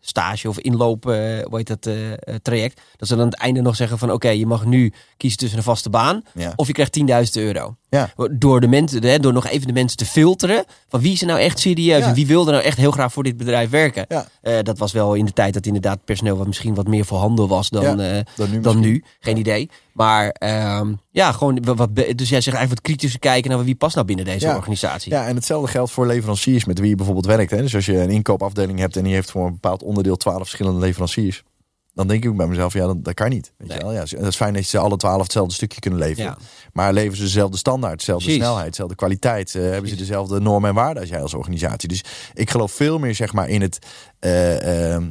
Speaker 1: stage of inloop, eh hoe heet dat, eh, eh, traject, dat ze dan aan het einde nog zeggen van oké, je mag nu kiezen tussen een vaste baan
Speaker 2: Ja.
Speaker 1: of je krijgt 10.000 euro.
Speaker 2: Ja.
Speaker 1: Door, de mensen, hè, door nog even de mensen te filteren van wie is er nou echt serieus
Speaker 2: Ja.
Speaker 1: en wie wil er nou echt heel graag voor dit bedrijf werken.
Speaker 2: Ja.
Speaker 1: Eh, dat was wel in de tijd dat inderdaad personeel wat misschien wat meer voorhanden was dan, eh,
Speaker 2: Dan nu.
Speaker 1: dan
Speaker 2: misschien.
Speaker 1: nu. Geen idee. Maar ehm, ja, gewoon wat, dus jij zegt eigenlijk wat kritischer kijken naar wie past nou binnen deze organisatie.
Speaker 2: Ja, en hetzelfde geldt voor leveranciers met wie je bijvoorbeeld werkt. Hè. Dus als je een inkoopafdeling hebt en die heeft voor een bepaald onderdeel twaalf verschillende leveranciers. Dan denk ik bij mezelf, ja, dat, dat kan niet. Weet
Speaker 1: Nee.
Speaker 2: je wel? Ja, dat is fijn dat ze alle twaalf hetzelfde stukje kunnen leveren.
Speaker 1: Ja.
Speaker 2: Maar leveren ze dezelfde standaard, dezelfde
Speaker 1: Precies.
Speaker 2: snelheid, dezelfde kwaliteit. eh, hebben ze dezelfde normen en waarden als jij als organisatie. Dus ik geloof veel meer zeg maar in het, eh,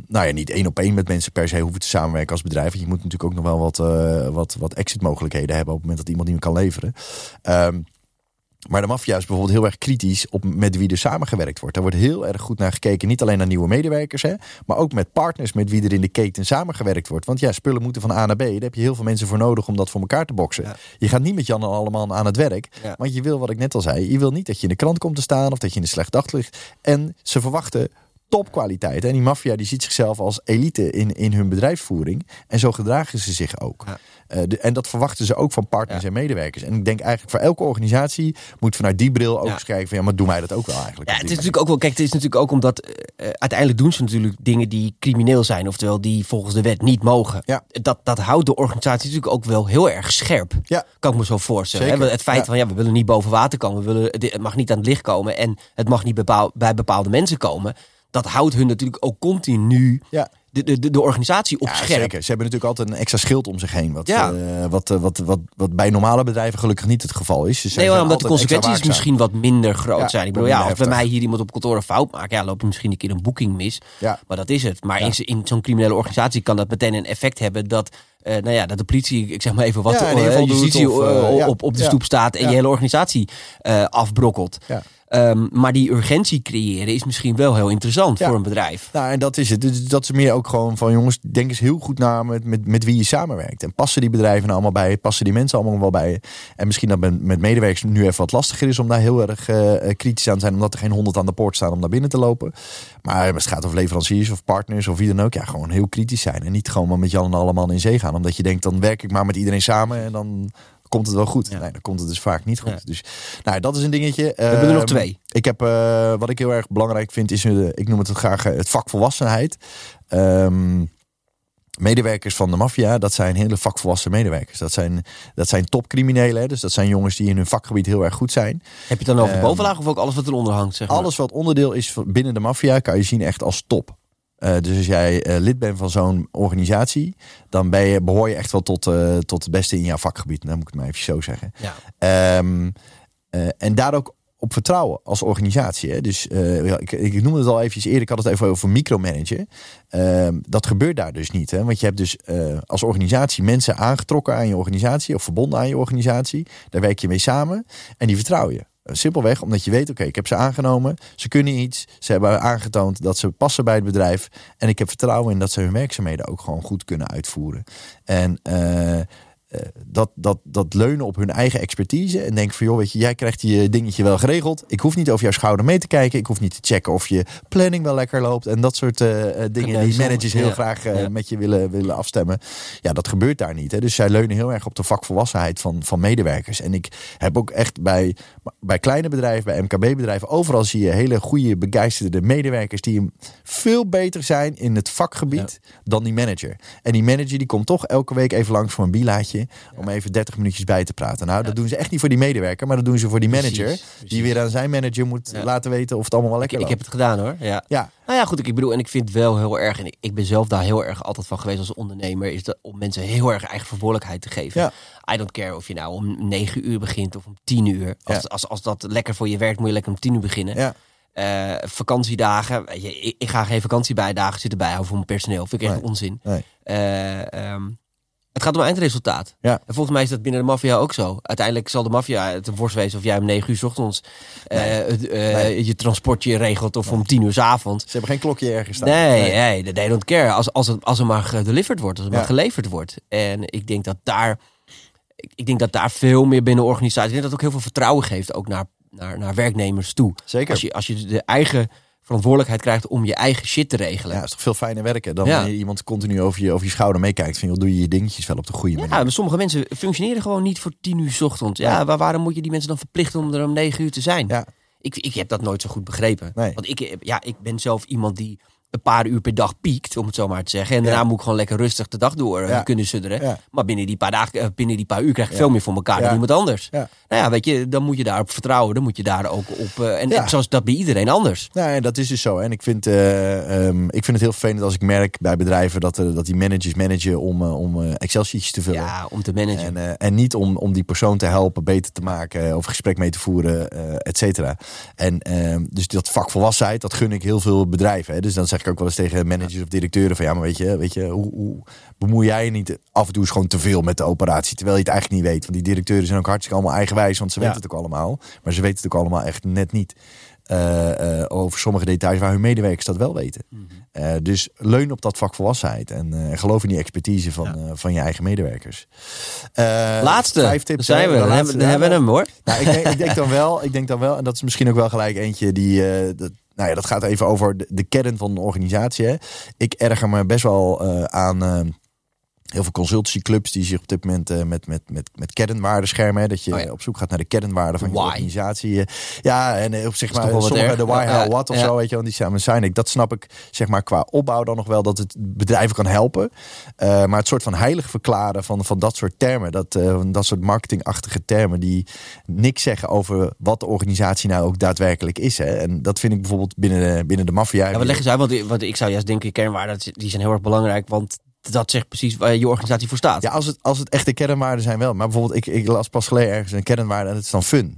Speaker 2: nou ja, niet één op één met mensen per se hoeven te samenwerken als bedrijf. Want je moet natuurlijk ook nog wel wat, eh, wat, wat exit mogelijkheden hebben op het moment dat iemand niet meer kan leveren. Ehm, maar de maffia is bijvoorbeeld heel erg kritisch op met wie er samengewerkt wordt. Daar wordt heel erg goed naar gekeken. Niet alleen naar nieuwe medewerkers, hè, maar ook met partners met wie er in de keten samengewerkt wordt. Want ja, spullen moeten van A naar B. Daar heb je heel veel mensen voor nodig om dat voor elkaar te boksen.
Speaker 1: Ja.
Speaker 2: Je gaat niet met Jan en allemaal aan het werk.
Speaker 1: Ja.
Speaker 2: Want je wil, wat ik net al zei, je wil niet dat je in de krant komt te staan of dat je in de slecht daglicht. En ze verwachten topkwaliteit. En die maffia die ziet zichzelf als elite in, in hun bedrijfsvoering. En zo gedragen ze zich ook.
Speaker 1: Ja.
Speaker 2: Eh, de- en dat verwachten ze ook van partners
Speaker 1: Ja.
Speaker 2: en medewerkers. En ik denk eigenlijk voor elke organisatie moet vanuit die bril ook
Speaker 1: Ja.
Speaker 2: kijken van ja, maar doen wij dat ook wel eigenlijk?
Speaker 1: Ja, het is natuurlijk ook wel. Kijk, het is natuurlijk ook omdat eh, uiteindelijk doen ze natuurlijk dingen die crimineel zijn, oftewel die volgens de wet niet mogen.
Speaker 2: Ja.
Speaker 1: Dat, dat houdt de organisatie natuurlijk ook wel heel erg scherp.
Speaker 2: Ja.
Speaker 1: Kan ik me zo voorstellen. Hè? Het feit van ja, we willen niet boven water komen, we willen, het mag niet aan het licht komen en het mag niet bepaal, bij bepaalde mensen komen. Dat houdt hun natuurlijk ook continu
Speaker 2: Ja.
Speaker 1: de, de, de, organisatie op
Speaker 2: Ja,
Speaker 1: scherp.
Speaker 2: zeker. Ze hebben natuurlijk altijd een extra schild om zich heen. Wat,
Speaker 1: Ja.
Speaker 2: eh, wat, eh, wat, wat, wat bij normale bedrijven gelukkig niet het geval is. Ze
Speaker 1: Nee, omdat de consequenties misschien wat minder groot
Speaker 2: Ja,
Speaker 1: zijn. Ik bedoel, ja, als bij mij hier iemand op kantoor een fout maakt, ja, loop je misschien een keer een boeking mis.
Speaker 2: Ja.
Speaker 1: Maar dat is het. Maar in, in zo'n criminele organisatie kan dat meteen een effect hebben dat, eh, nou ja, dat de politie, ik zeg maar even wat,
Speaker 2: Ja,
Speaker 1: justitie
Speaker 2: of,
Speaker 1: op, op de stoep staat en je hele organisatie afbrokkelt.
Speaker 2: Ja.
Speaker 1: Ehm, maar die urgentie creëren is misschien wel heel interessant
Speaker 2: Ja.
Speaker 1: voor een bedrijf.
Speaker 2: Nou, en dat is het. Dus dat is meer ook gewoon van jongens, denk eens heel goed na met, met, met wie je samenwerkt. En passen die bedrijven nou allemaal bij je? Passen die mensen allemaal wel bij je? En misschien dat met, met medewerkers nu even wat lastiger is om daar heel erg eh, eh, kritisch aan te zijn. Omdat er geen honderd aan de poort staan om naar binnen te lopen. Maar als het gaat over leveranciers of partners of wie dan ook. Ja, gewoon heel kritisch zijn. En niet gewoon maar met Jan en allemaal in zee gaan. Omdat je denkt, dan werk ik maar met iedereen samen en dan komt het wel goed.
Speaker 1: Ja.
Speaker 2: Nee, dan komt het dus vaak niet goed.
Speaker 1: Ja.
Speaker 2: Dus nou, dat is een dingetje. We
Speaker 1: hebben er nog twee.
Speaker 2: Ik heb, eh, wat ik heel erg belangrijk vind, is, eh, ik noem het graag eh, het vak volwassenheid. Ehm, medewerkers van de maffia, dat zijn hele vakvolwassen medewerkers. Dat zijn, dat zijn topcriminelen. Dus dat zijn jongens die in hun vakgebied heel erg goed zijn.
Speaker 1: Heb je het dan over de
Speaker 2: Ehm,
Speaker 1: bovenlaag of ook alles wat eronder hangt? Zeg maar?
Speaker 2: Alles wat onderdeel is van- binnen de maffia kan je zien echt als top. Eh, dus als jij eh, lid bent van zo'n organisatie, dan ben je, behoor je echt wel tot, eh, tot het beste in jouw vakgebied. Dan moet ik het maar even zo zeggen.
Speaker 1: Ja.
Speaker 2: Ehm, eh, en daar ook op vertrouwen als organisatie. Hè? Dus ik, ik noemde het al eventjes eerder, ik had het even over micromanagen. Ehm, dat gebeurt daar dus niet. Hè? Want je hebt dus als organisatie mensen aangetrokken aan je organisatie of verbonden aan je organisatie. Daar werk je mee samen en die vertrouw je. Simpelweg omdat je weet, oké, ik heb ze aangenomen. Ze kunnen iets. Ze hebben aangetoond dat ze passen bij het bedrijf. En ik heb vertrouwen in dat ze hun werkzaamheden ook gewoon goed kunnen uitvoeren. En eh, dat, dat, dat leunen op hun eigen expertise. En denk van, joh, weet je, jij krijgt je dingetje wel geregeld. Ik hoef niet over jouw schouder mee te kijken. Ik hoef niet te checken of je planning wel lekker loopt. En dat soort eh, eh, dingen die managers heel
Speaker 1: Ja.
Speaker 2: graag eh,
Speaker 1: Ja.
Speaker 2: met je willen, willen afstemmen. Ja, dat gebeurt daar niet. Hè. Dus zij leunen heel erg op de vakvolwassenheid van, van medewerkers. En ik heb ook echt bij, bij kleine bedrijven, bij MKB-bedrijven, overal zie je hele goede, begeisterde medewerkers die veel beter zijn in het vakgebied dan die manager. En die manager die komt toch elke week even langs voor een bilaatje om even 30 minuutjes bij te praten. Nou, dat doen ze echt niet voor die medewerker, maar dat doen ze voor die manager.
Speaker 1: Precies,
Speaker 2: Die weer aan zijn manager moet laten weten of het allemaal wel lekker
Speaker 1: ik heb het gedaan hoor. Ja.
Speaker 2: Ja,
Speaker 1: Nou ja, goed. Ik bedoel, en ik vind het wel heel erg. En ik, ik ben zelf daar heel erg altijd van geweest als ondernemer. Is dat om mensen heel erg eigen verantwoordelijkheid te geven.
Speaker 2: Ja.
Speaker 1: I don't care of je nou om 9 uur begint of om 10 uur. Als,
Speaker 2: Ja.
Speaker 1: als, als dat lekker voor je werkt, moet je lekker om 10 uur beginnen.
Speaker 2: ja.
Speaker 1: Eh, vakantiedagen. Weet je, ik, ik ga geen vakantiebijdagen zitten bijhouden voor mijn personeel. Vind ik echt
Speaker 2: Nee.
Speaker 1: onzin.
Speaker 2: Nee.
Speaker 1: Eh, ehm, het gaat om eindresultaat.
Speaker 2: Ja.
Speaker 1: En volgens mij is dat binnen de maffia ook zo. Uiteindelijk zal de maffia het een worst wezen of jij om 9 uur 's ochtends eh, het, eh,
Speaker 2: Nee.
Speaker 1: je transportje regelt of om 10 uur 's avonds.
Speaker 2: Ze hebben geen klokje ergens staan.
Speaker 1: Nee, nee, they don't care. Als, als, het, als er maar gedeliverd wordt, als het
Speaker 2: Ja.
Speaker 1: maar geleverd wordt. En ik denk dat daar, ik, denk dat daar veel meer binnen organisaties, ik denk dat het ook heel veel vertrouwen geeft, ook naar, naar, naar werknemers toe.
Speaker 2: Zeker.
Speaker 1: Als je, als je de eigen verantwoordelijkheid krijgt om je eigen shit te regelen.
Speaker 2: Ja, is toch veel fijner werken dan
Speaker 1: Ja.
Speaker 2: wanneer iemand continu over je, over je schouder meekijkt. Van, joh, doe je je dingetjes wel op de goede manier.
Speaker 1: Ja, maar sommige mensen functioneren gewoon niet voor tien uur 's ochtends. Ja, waar, waarom moet je die mensen dan verplichten om er om negen uur te zijn?
Speaker 2: Ja.
Speaker 1: Ik, ik heb dat nooit zo goed begrepen.
Speaker 2: Nee.
Speaker 1: Want ik, ja, ik ben zelf iemand die een paar uur per dag piekt, om het zo maar te zeggen. En daarna
Speaker 2: Ja.
Speaker 1: moet ik gewoon lekker rustig de dag door eh,
Speaker 2: Ja.
Speaker 1: kunnen sudderen.
Speaker 2: Ja.
Speaker 1: Maar binnen die paar dagen, eh, binnen die paar uur krijg ik veel meer voor elkaar dan iemand anders. Nou ja, weet je, dan moet je daarop vertrouwen. Dan moet je daar ook op. eh, en, zoals dat bij iedereen anders.
Speaker 2: Nou, en dat is dus zo. En ik vind, eh, ehm, ik vind het heel vervelend als ik merk bij bedrijven dat, er dat die managers managen om, om eh, Excel-sheets te vullen.
Speaker 1: Ja, om te managen.
Speaker 2: En, en niet om, om die persoon te helpen beter te maken of gesprek mee te voeren, et cetera. En ehm, dus dat vakvolwassenheid, dat gun ik heel veel bedrijven. Hè. Dus dan zeg ik ook wel eens tegen managers of directeuren van ja, maar weet je, weet je hoe, hoe bemoei jij je niet af en toe eens gewoon te veel met de operatie, terwijl je het eigenlijk niet weet. Want die directeuren zijn ook hartstikke allemaal eigenwijs, want ze weten het ook allemaal. Maar ze weten het ook allemaal echt net niet. eh, eh, over sommige details waar hun medewerkers dat wel weten.
Speaker 1: Mhm.
Speaker 2: Eh, dus leun op dat vakvolwassenheid en eh, geloof in die expertise van,
Speaker 1: Ja.
Speaker 2: van je eigen medewerkers.
Speaker 1: Laatste,
Speaker 2: vijf tips,
Speaker 1: zijn we. Dan hebben, dan hebben we hem hoor.
Speaker 2: nou, ik, denk, ik, denk dan wel, ik denk dan wel, en dat is misschien ook wel gelijk eentje die. dat, nou ja, dat gaat even over de, kern van de organisatie. Hè. Ik erger me best wel eh, aan. Heel veel consultancyclubs die zich op dit moment eh, met, met, met, met kernwaarden schermen. Hè, dat je
Speaker 1: Oh ja.
Speaker 2: op zoek gaat naar de kernwaarden van je
Speaker 1: Why.
Speaker 2: organisatie. eh. Ja, en eh, op zich
Speaker 1: is
Speaker 2: maar
Speaker 1: toch wel wat
Speaker 2: sommige de why, how, what of
Speaker 1: ja.
Speaker 2: zo, weet je wel, die samen zijn. Ik, dat snap ik, zeg maar, qua opbouw dan nog wel dat het bedrijven kan helpen. Maar het soort van heilig verklaren van, van dat soort termen, dat, dat soort marketingachtige termen die niks zeggen over wat de organisatie nou ook daadwerkelijk is. Hè. En dat vind ik bijvoorbeeld binnen de, binnen de maffia.
Speaker 1: Ja, wat leg eens uit, want, want ik zou juist denken, kernwaarden, die zijn heel erg belangrijk, want dat zegt precies waar je organisatie voor staat.
Speaker 2: Ja, als het, als het echte kernwaarden zijn wel. Maar bijvoorbeeld, ik, ik las pas geleden ergens een kernwaarde en het is dan fun.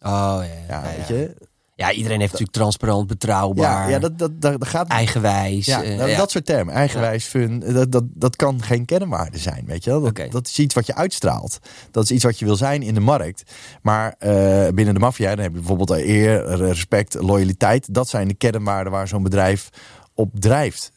Speaker 1: Oh ja,
Speaker 2: Ja,
Speaker 1: ja,
Speaker 2: weet
Speaker 1: ja.
Speaker 2: je.
Speaker 1: Ja, iedereen heeft natuurlijk transparant, betrouwbaar,
Speaker 2: Ja, ja dat, dat, dat, dat gaat...
Speaker 1: eigenwijs.
Speaker 2: Ja,
Speaker 1: eh,
Speaker 2: nou,
Speaker 1: ja.
Speaker 2: dat soort termen. Eigenwijs, fun. Dat, dat, dat kan geen kernwaarde zijn, weet je wel. Dat,
Speaker 1: Oké.
Speaker 2: dat is iets wat je uitstraalt. Dat is iets wat je wil zijn in de markt. Maar eh, binnen de maffia, dan heb je bijvoorbeeld eer, respect, loyaliteit. Dat zijn de kernwaarden waar zo'n bedrijf op drijft.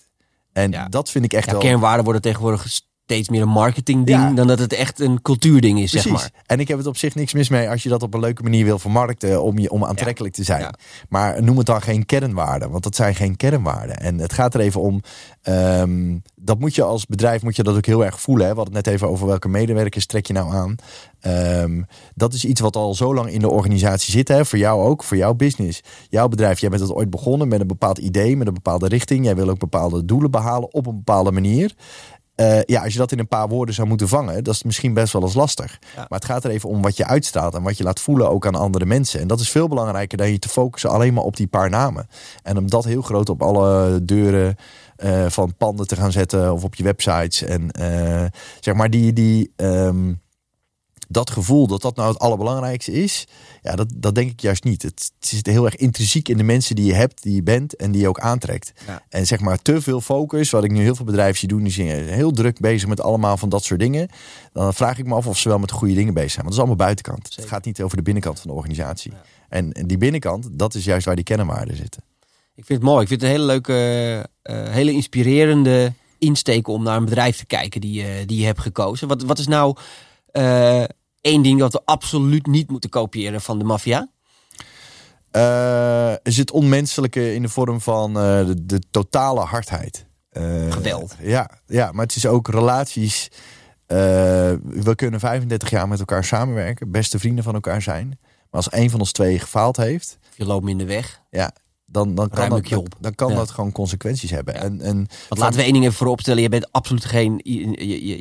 Speaker 2: En
Speaker 1: Ja.
Speaker 2: dat vind ik echt
Speaker 1: Ja,
Speaker 2: wel...
Speaker 1: kernwaarden worden tegenwoordig steeds meer een marketingding
Speaker 2: Ja.
Speaker 1: dan dat het echt een cultuurding is, zeg
Speaker 2: Precies.
Speaker 1: maar.
Speaker 2: En ik heb het op zich niks mis mee als je dat op een leuke manier wil vermarkten om, je, om aantrekkelijk te zijn.
Speaker 1: Ja.
Speaker 2: Maar noem het dan geen kernwaarden, want dat zijn geen kernwaarden. En het gaat er even om, ehm, dat moet je als bedrijf moet je dat ook heel erg voelen. Hè? We hadden het net even over welke medewerkers trek je nou aan. Ehm, dat is iets wat al zo lang in de organisatie zit. Hè? Voor jou ook, voor jouw business. Jouw bedrijf, jij bent het ooit begonnen met een bepaald idee, met een bepaalde richting. Jij wil ook bepaalde doelen behalen op een bepaalde manier. Eh, ja, als je dat in een paar woorden zou moeten vangen, dat is misschien best wel eens lastig.
Speaker 1: Ja.
Speaker 2: Maar het gaat er even om wat je uitstraalt en wat je laat voelen ook aan andere mensen. En dat is veel belangrijker dan je te focussen alleen maar op die paar namen. En om dat heel groot op alle deuren eh, van panden te gaan zetten of op je websites. En eh, zeg maar die, die, ehm, dat gevoel dat dat nou het allerbelangrijkste is, ja, dat, dat denk ik juist niet. Het, het zit heel erg intrinsiek in de mensen die je hebt, die je bent en die je ook aantrekt.
Speaker 1: Ja.
Speaker 2: En zeg maar te veel focus, wat ik nu heel veel bedrijven zie doen, die zijn heel druk bezig met allemaal van dat soort dingen. Dan vraag ik me af of ze wel met de goede dingen bezig zijn. Want dat is allemaal buitenkant.
Speaker 1: Zeker.
Speaker 2: Het gaat niet over de binnenkant van de organisatie.
Speaker 1: Ja.
Speaker 2: En, en die binnenkant, dat is juist waar die kernwaarden zitten.
Speaker 1: Ik vind het mooi. Ik vind het een hele leuke, eh, hele inspirerende insteek om naar een bedrijf te kijken die, je die je hebt gekozen. Wat, wat is nou eh, één ding dat we absoluut niet moeten kopiëren van de maffia?
Speaker 2: Eh, is het onmenselijke in de vorm van eh, de, de totale hardheid. Eh,
Speaker 1: Geweld.
Speaker 2: Ja, ja, maar het is ook relaties. We kunnen 35 jaar met elkaar samenwerken, beste vrienden van elkaar zijn. Maar als een van ons twee gefaald heeft,
Speaker 1: Of je loopt me in de weg.
Speaker 2: ja, dan, dan kan, dat,
Speaker 1: op.
Speaker 2: dan kan
Speaker 1: Ja.
Speaker 2: dat gewoon consequenties hebben.
Speaker 1: Ja.
Speaker 2: En, en
Speaker 1: Want laten we één ding even vooropstellen. Je bent absoluut geen...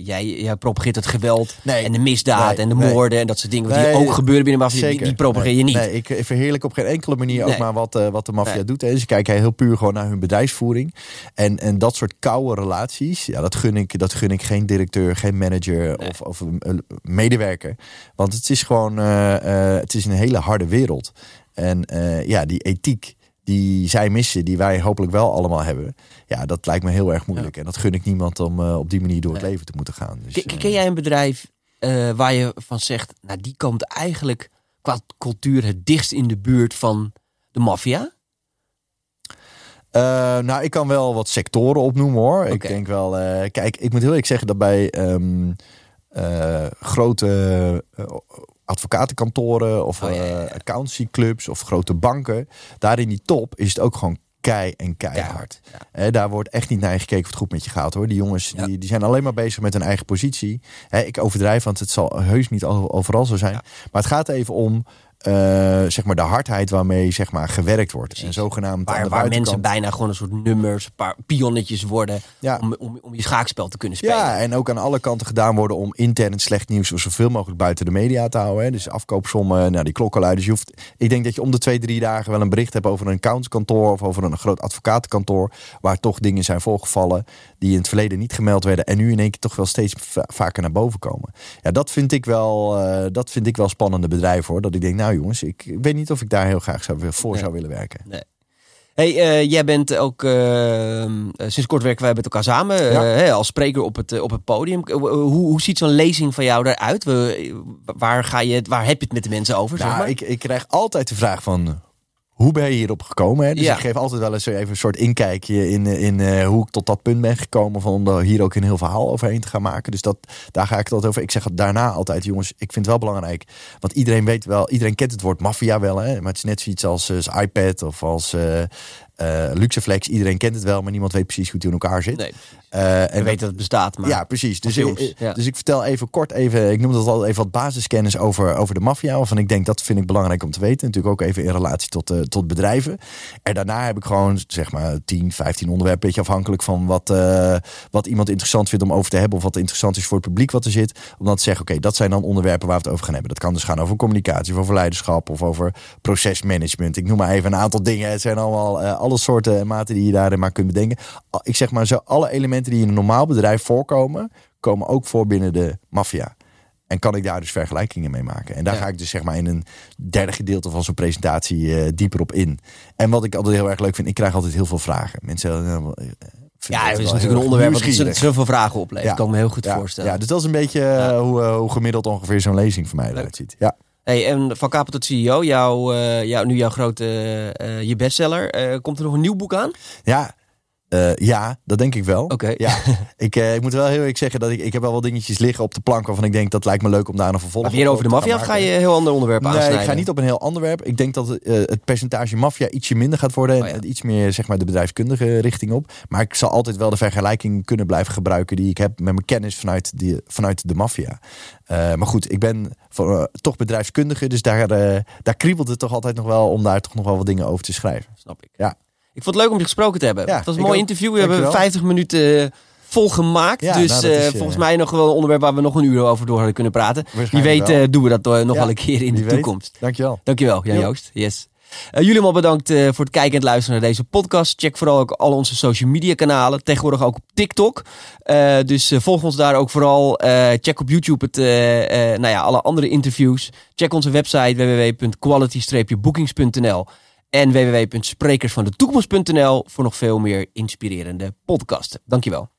Speaker 1: Jij, jij propageert het geweld
Speaker 2: Nee.
Speaker 1: en de misdaad
Speaker 2: Nee,
Speaker 1: en de
Speaker 2: nee.
Speaker 1: moorden en dat soort dingen. Die ook gebeuren binnen de maffia. Die,
Speaker 2: Zeker.
Speaker 1: die propageer je niet.
Speaker 2: Nee, ik verheerlijk op geen enkele manier ook maar wat, eh, wat de maffia doet. Hè. Ze kijken heel puur gewoon naar hun bedrijfsvoering. En, en dat soort koude relaties, ja, dat, gun ik, dat gun ik geen directeur, geen manager of, of een, medewerker. Want het is gewoon, eh, eh, het is een hele harde wereld. En ja, die ethiek die zij missen, die wij hopelijk wel allemaal hebben. Ja, dat lijkt me heel erg moeilijk. En dat gun ik niemand om eh, op die manier door het leven te moeten gaan. Dus,
Speaker 1: Ken,
Speaker 2: eh,
Speaker 1: ken jij een bedrijf eh, waar je van zegt... Nou, die komt eigenlijk qua cultuur het dichtst in de buurt van de maffia?
Speaker 2: Eh, nou, ik kan wel wat sectoren opnoemen hoor. Ik denk wel. kijk, ik moet heel eerlijk zeggen dat bij ehm, eh, grote advocatenkantoren of
Speaker 1: Oh, ja, ja,
Speaker 2: eh, accountancyclubs of grote banken, daar in die top is het ook gewoon kei en keihard.
Speaker 1: Ja.
Speaker 2: Daar wordt echt niet naar gekeken of het goed met je gaat hoor. Die jongens
Speaker 1: Ja.
Speaker 2: die, die zijn alleen maar bezig met hun eigen positie. Ik overdrijf, want het zal heus niet al- overal zo zijn. Maar het gaat even om eh, zeg maar de hardheid waarmee zeg maar, gewerkt wordt.
Speaker 1: Precies.
Speaker 2: En zogenaamd
Speaker 1: Waar, waar mensen bijna gewoon een soort nummers, een paar pionnetjes worden...
Speaker 2: Ja.
Speaker 1: Om, om, om je schaakspel te kunnen spelen.
Speaker 2: Ja, en ook aan alle kanten gedaan worden om intern slecht nieuws zoveel mogelijk buiten de media te houden. Hè. Dus afkoopsommen, nou, die klokkenluiders. Je hoeft, ik denk dat je om de twee, drie dagen wel een bericht hebt over een accountskantoor of over een groot advocatenkantoor. Waar toch dingen zijn voorgevallen die in het verleden niet gemeld werden. En nu in één keer toch wel steeds va- vaker naar boven komen. Ja, dat vind ik wel, eh, dat vind ik wel spannende bedrijf hoor. Dat ik denk, nou jongens, ik, weet niet of ik daar heel graag zou, voor
Speaker 1: Nee.
Speaker 2: zou willen werken.
Speaker 1: Hey, eh, jij bent ook eh, eh, sinds kort werken wij met elkaar samen eh,
Speaker 2: Ja.
Speaker 1: hè, als spreker op het, eh, op het podium. Eh, hoe, hoe ziet zo'n lezing van jou eruit? Waar, ga je, waar heb je het met de mensen over? zeg
Speaker 2: Nou,
Speaker 1: maar?
Speaker 2: ik, ik krijg altijd de vraag van... Hoe ben je hierop gekomen? Hè? Dus
Speaker 1: Ja.
Speaker 2: ik geef altijd wel eens zo even een soort inkijkje in, in eh, hoe ik tot dat punt ben gekomen. Van om er hier ook een heel verhaal overheen te gaan maken. Dus dat, daar ga ik het altijd over. Ik zeg het daarna altijd, jongens, ik vind het wel belangrijk. Want iedereen weet wel, iedereen kent het woord maffia wel. Hè? Maar het is net zoiets als, eh, als iPad of als eh eh, Luxeflex. Iedereen kent het wel, maar niemand weet precies hoe het in elkaar zit.
Speaker 1: nee,
Speaker 2: Eh, en
Speaker 1: weet dat het bestaat, maar
Speaker 2: ja, precies. Dus, ik-
Speaker 1: ja.
Speaker 2: dus ik vertel even kort even, ik noem dat altijd even wat basiskennis over, over de maffia. Waarvan ik denk dat vind ik belangrijk om te weten. Natuurlijk ook even in relatie tot, eh, tot bedrijven. En daarna heb ik gewoon zeg maar 10, 15 onderwerpen. Beetje afhankelijk van wat, eh, wat iemand interessant vindt om over te hebben. Of wat interessant is voor het publiek wat er zit. Om dan te zeggen, oké, dat zijn dan onderwerpen waar we het over gaan hebben. Dat kan dus gaan over communicatie, of over leiderschap of over procesmanagement. Ik noem maar even een aantal dingen. Het zijn allemaal eh, alle soorten en maten die je daarin maar kunt bedenken. Ik zeg maar zo, alle elementen die in een normaal bedrijf voorkomen, komen ook voor binnen de maffia. En kan ik daar dus vergelijkingen mee maken. En daar
Speaker 1: Ja.
Speaker 2: ga ik dus zeg maar in een derde gedeelte van zo'n presentatie eh, dieper op in. En wat ik altijd heel erg leuk vind, ik krijg altijd heel veel vragen. Mensen eh, eh,
Speaker 1: ja, het is natuurlijk een onderwerp wat zoveel vragen oplevert.
Speaker 2: Ja.
Speaker 1: kan ik me heel goed
Speaker 2: ja,
Speaker 1: voorstellen.
Speaker 2: Ja, dus dat is een beetje hoe, hoe gemiddeld ongeveer zo'n lezing voor mij eruit ziet. Ja.
Speaker 1: Hey, en van Kaper tot CEO, jouw, eh, jouw, nu jouw grote, eh, je bestseller. Eh, komt er nog een nieuw boek aan?
Speaker 2: Ja, Eh, ja, dat denk ik wel.
Speaker 1: Oké.
Speaker 2: Ja, ik, eh, ik moet wel heel eerlijk zeggen dat ik, ik heb wel wat dingetjes liggen op de plank waarvan ik denk dat lijkt me leuk om daar een vervolg
Speaker 1: Maar weer over de
Speaker 2: te
Speaker 1: maffia of ga je een heel ander onderwerp
Speaker 2: Nee,
Speaker 1: aansnijden?
Speaker 2: ik ga niet op een heel ander werp. Ik denk dat het, eh, het percentage maffia ietsje minder gaat worden. En
Speaker 1: Oh ja.
Speaker 2: iets meer zeg maar, de bedrijfskundige richting op. Maar ik zal altijd wel de vergelijking kunnen blijven gebruiken die ik heb met mijn kennis vanuit, die, vanuit de maffia. Maar goed, ik ben voor, toch bedrijfskundige. Dus daar, daar kriebelt het toch altijd nog wel om daar toch nog wel wat dingen over te schrijven.
Speaker 1: Snap ik.
Speaker 2: Ja.
Speaker 1: Ik vond het leuk om je gesproken te hebben.
Speaker 2: Ja,
Speaker 1: het was een mooi
Speaker 2: ook.
Speaker 1: interview. We hebben
Speaker 2: Dankjewel.
Speaker 1: 50 minuten eh, vol gemaakt.
Speaker 2: Ja,
Speaker 1: dus
Speaker 2: nou,
Speaker 1: eh,
Speaker 2: is, eh,
Speaker 1: volgens mij nog wel een onderwerp waar we nog een uur over door hadden kunnen praten. Wie weet doen we dat nog wel een keer in de
Speaker 2: weet.
Speaker 1: toekomst.
Speaker 2: Dankjewel.
Speaker 1: Dankjewel, Jan
Speaker 2: Jo.
Speaker 1: Joost. Yes. Jullie allemaal bedankt voor het kijken en het luisteren naar deze podcast. Check vooral ook al onze social media kanalen. Tegenwoordig ook op TikTok. Dus volg ons daar ook vooral. Check op YouTube het, nou ja, alle andere interviews. Check onze website www.quality-bookings.nl en www.sprekersvandetoekomst.nl voor nog veel meer inspirerende podcasten. Dankjewel.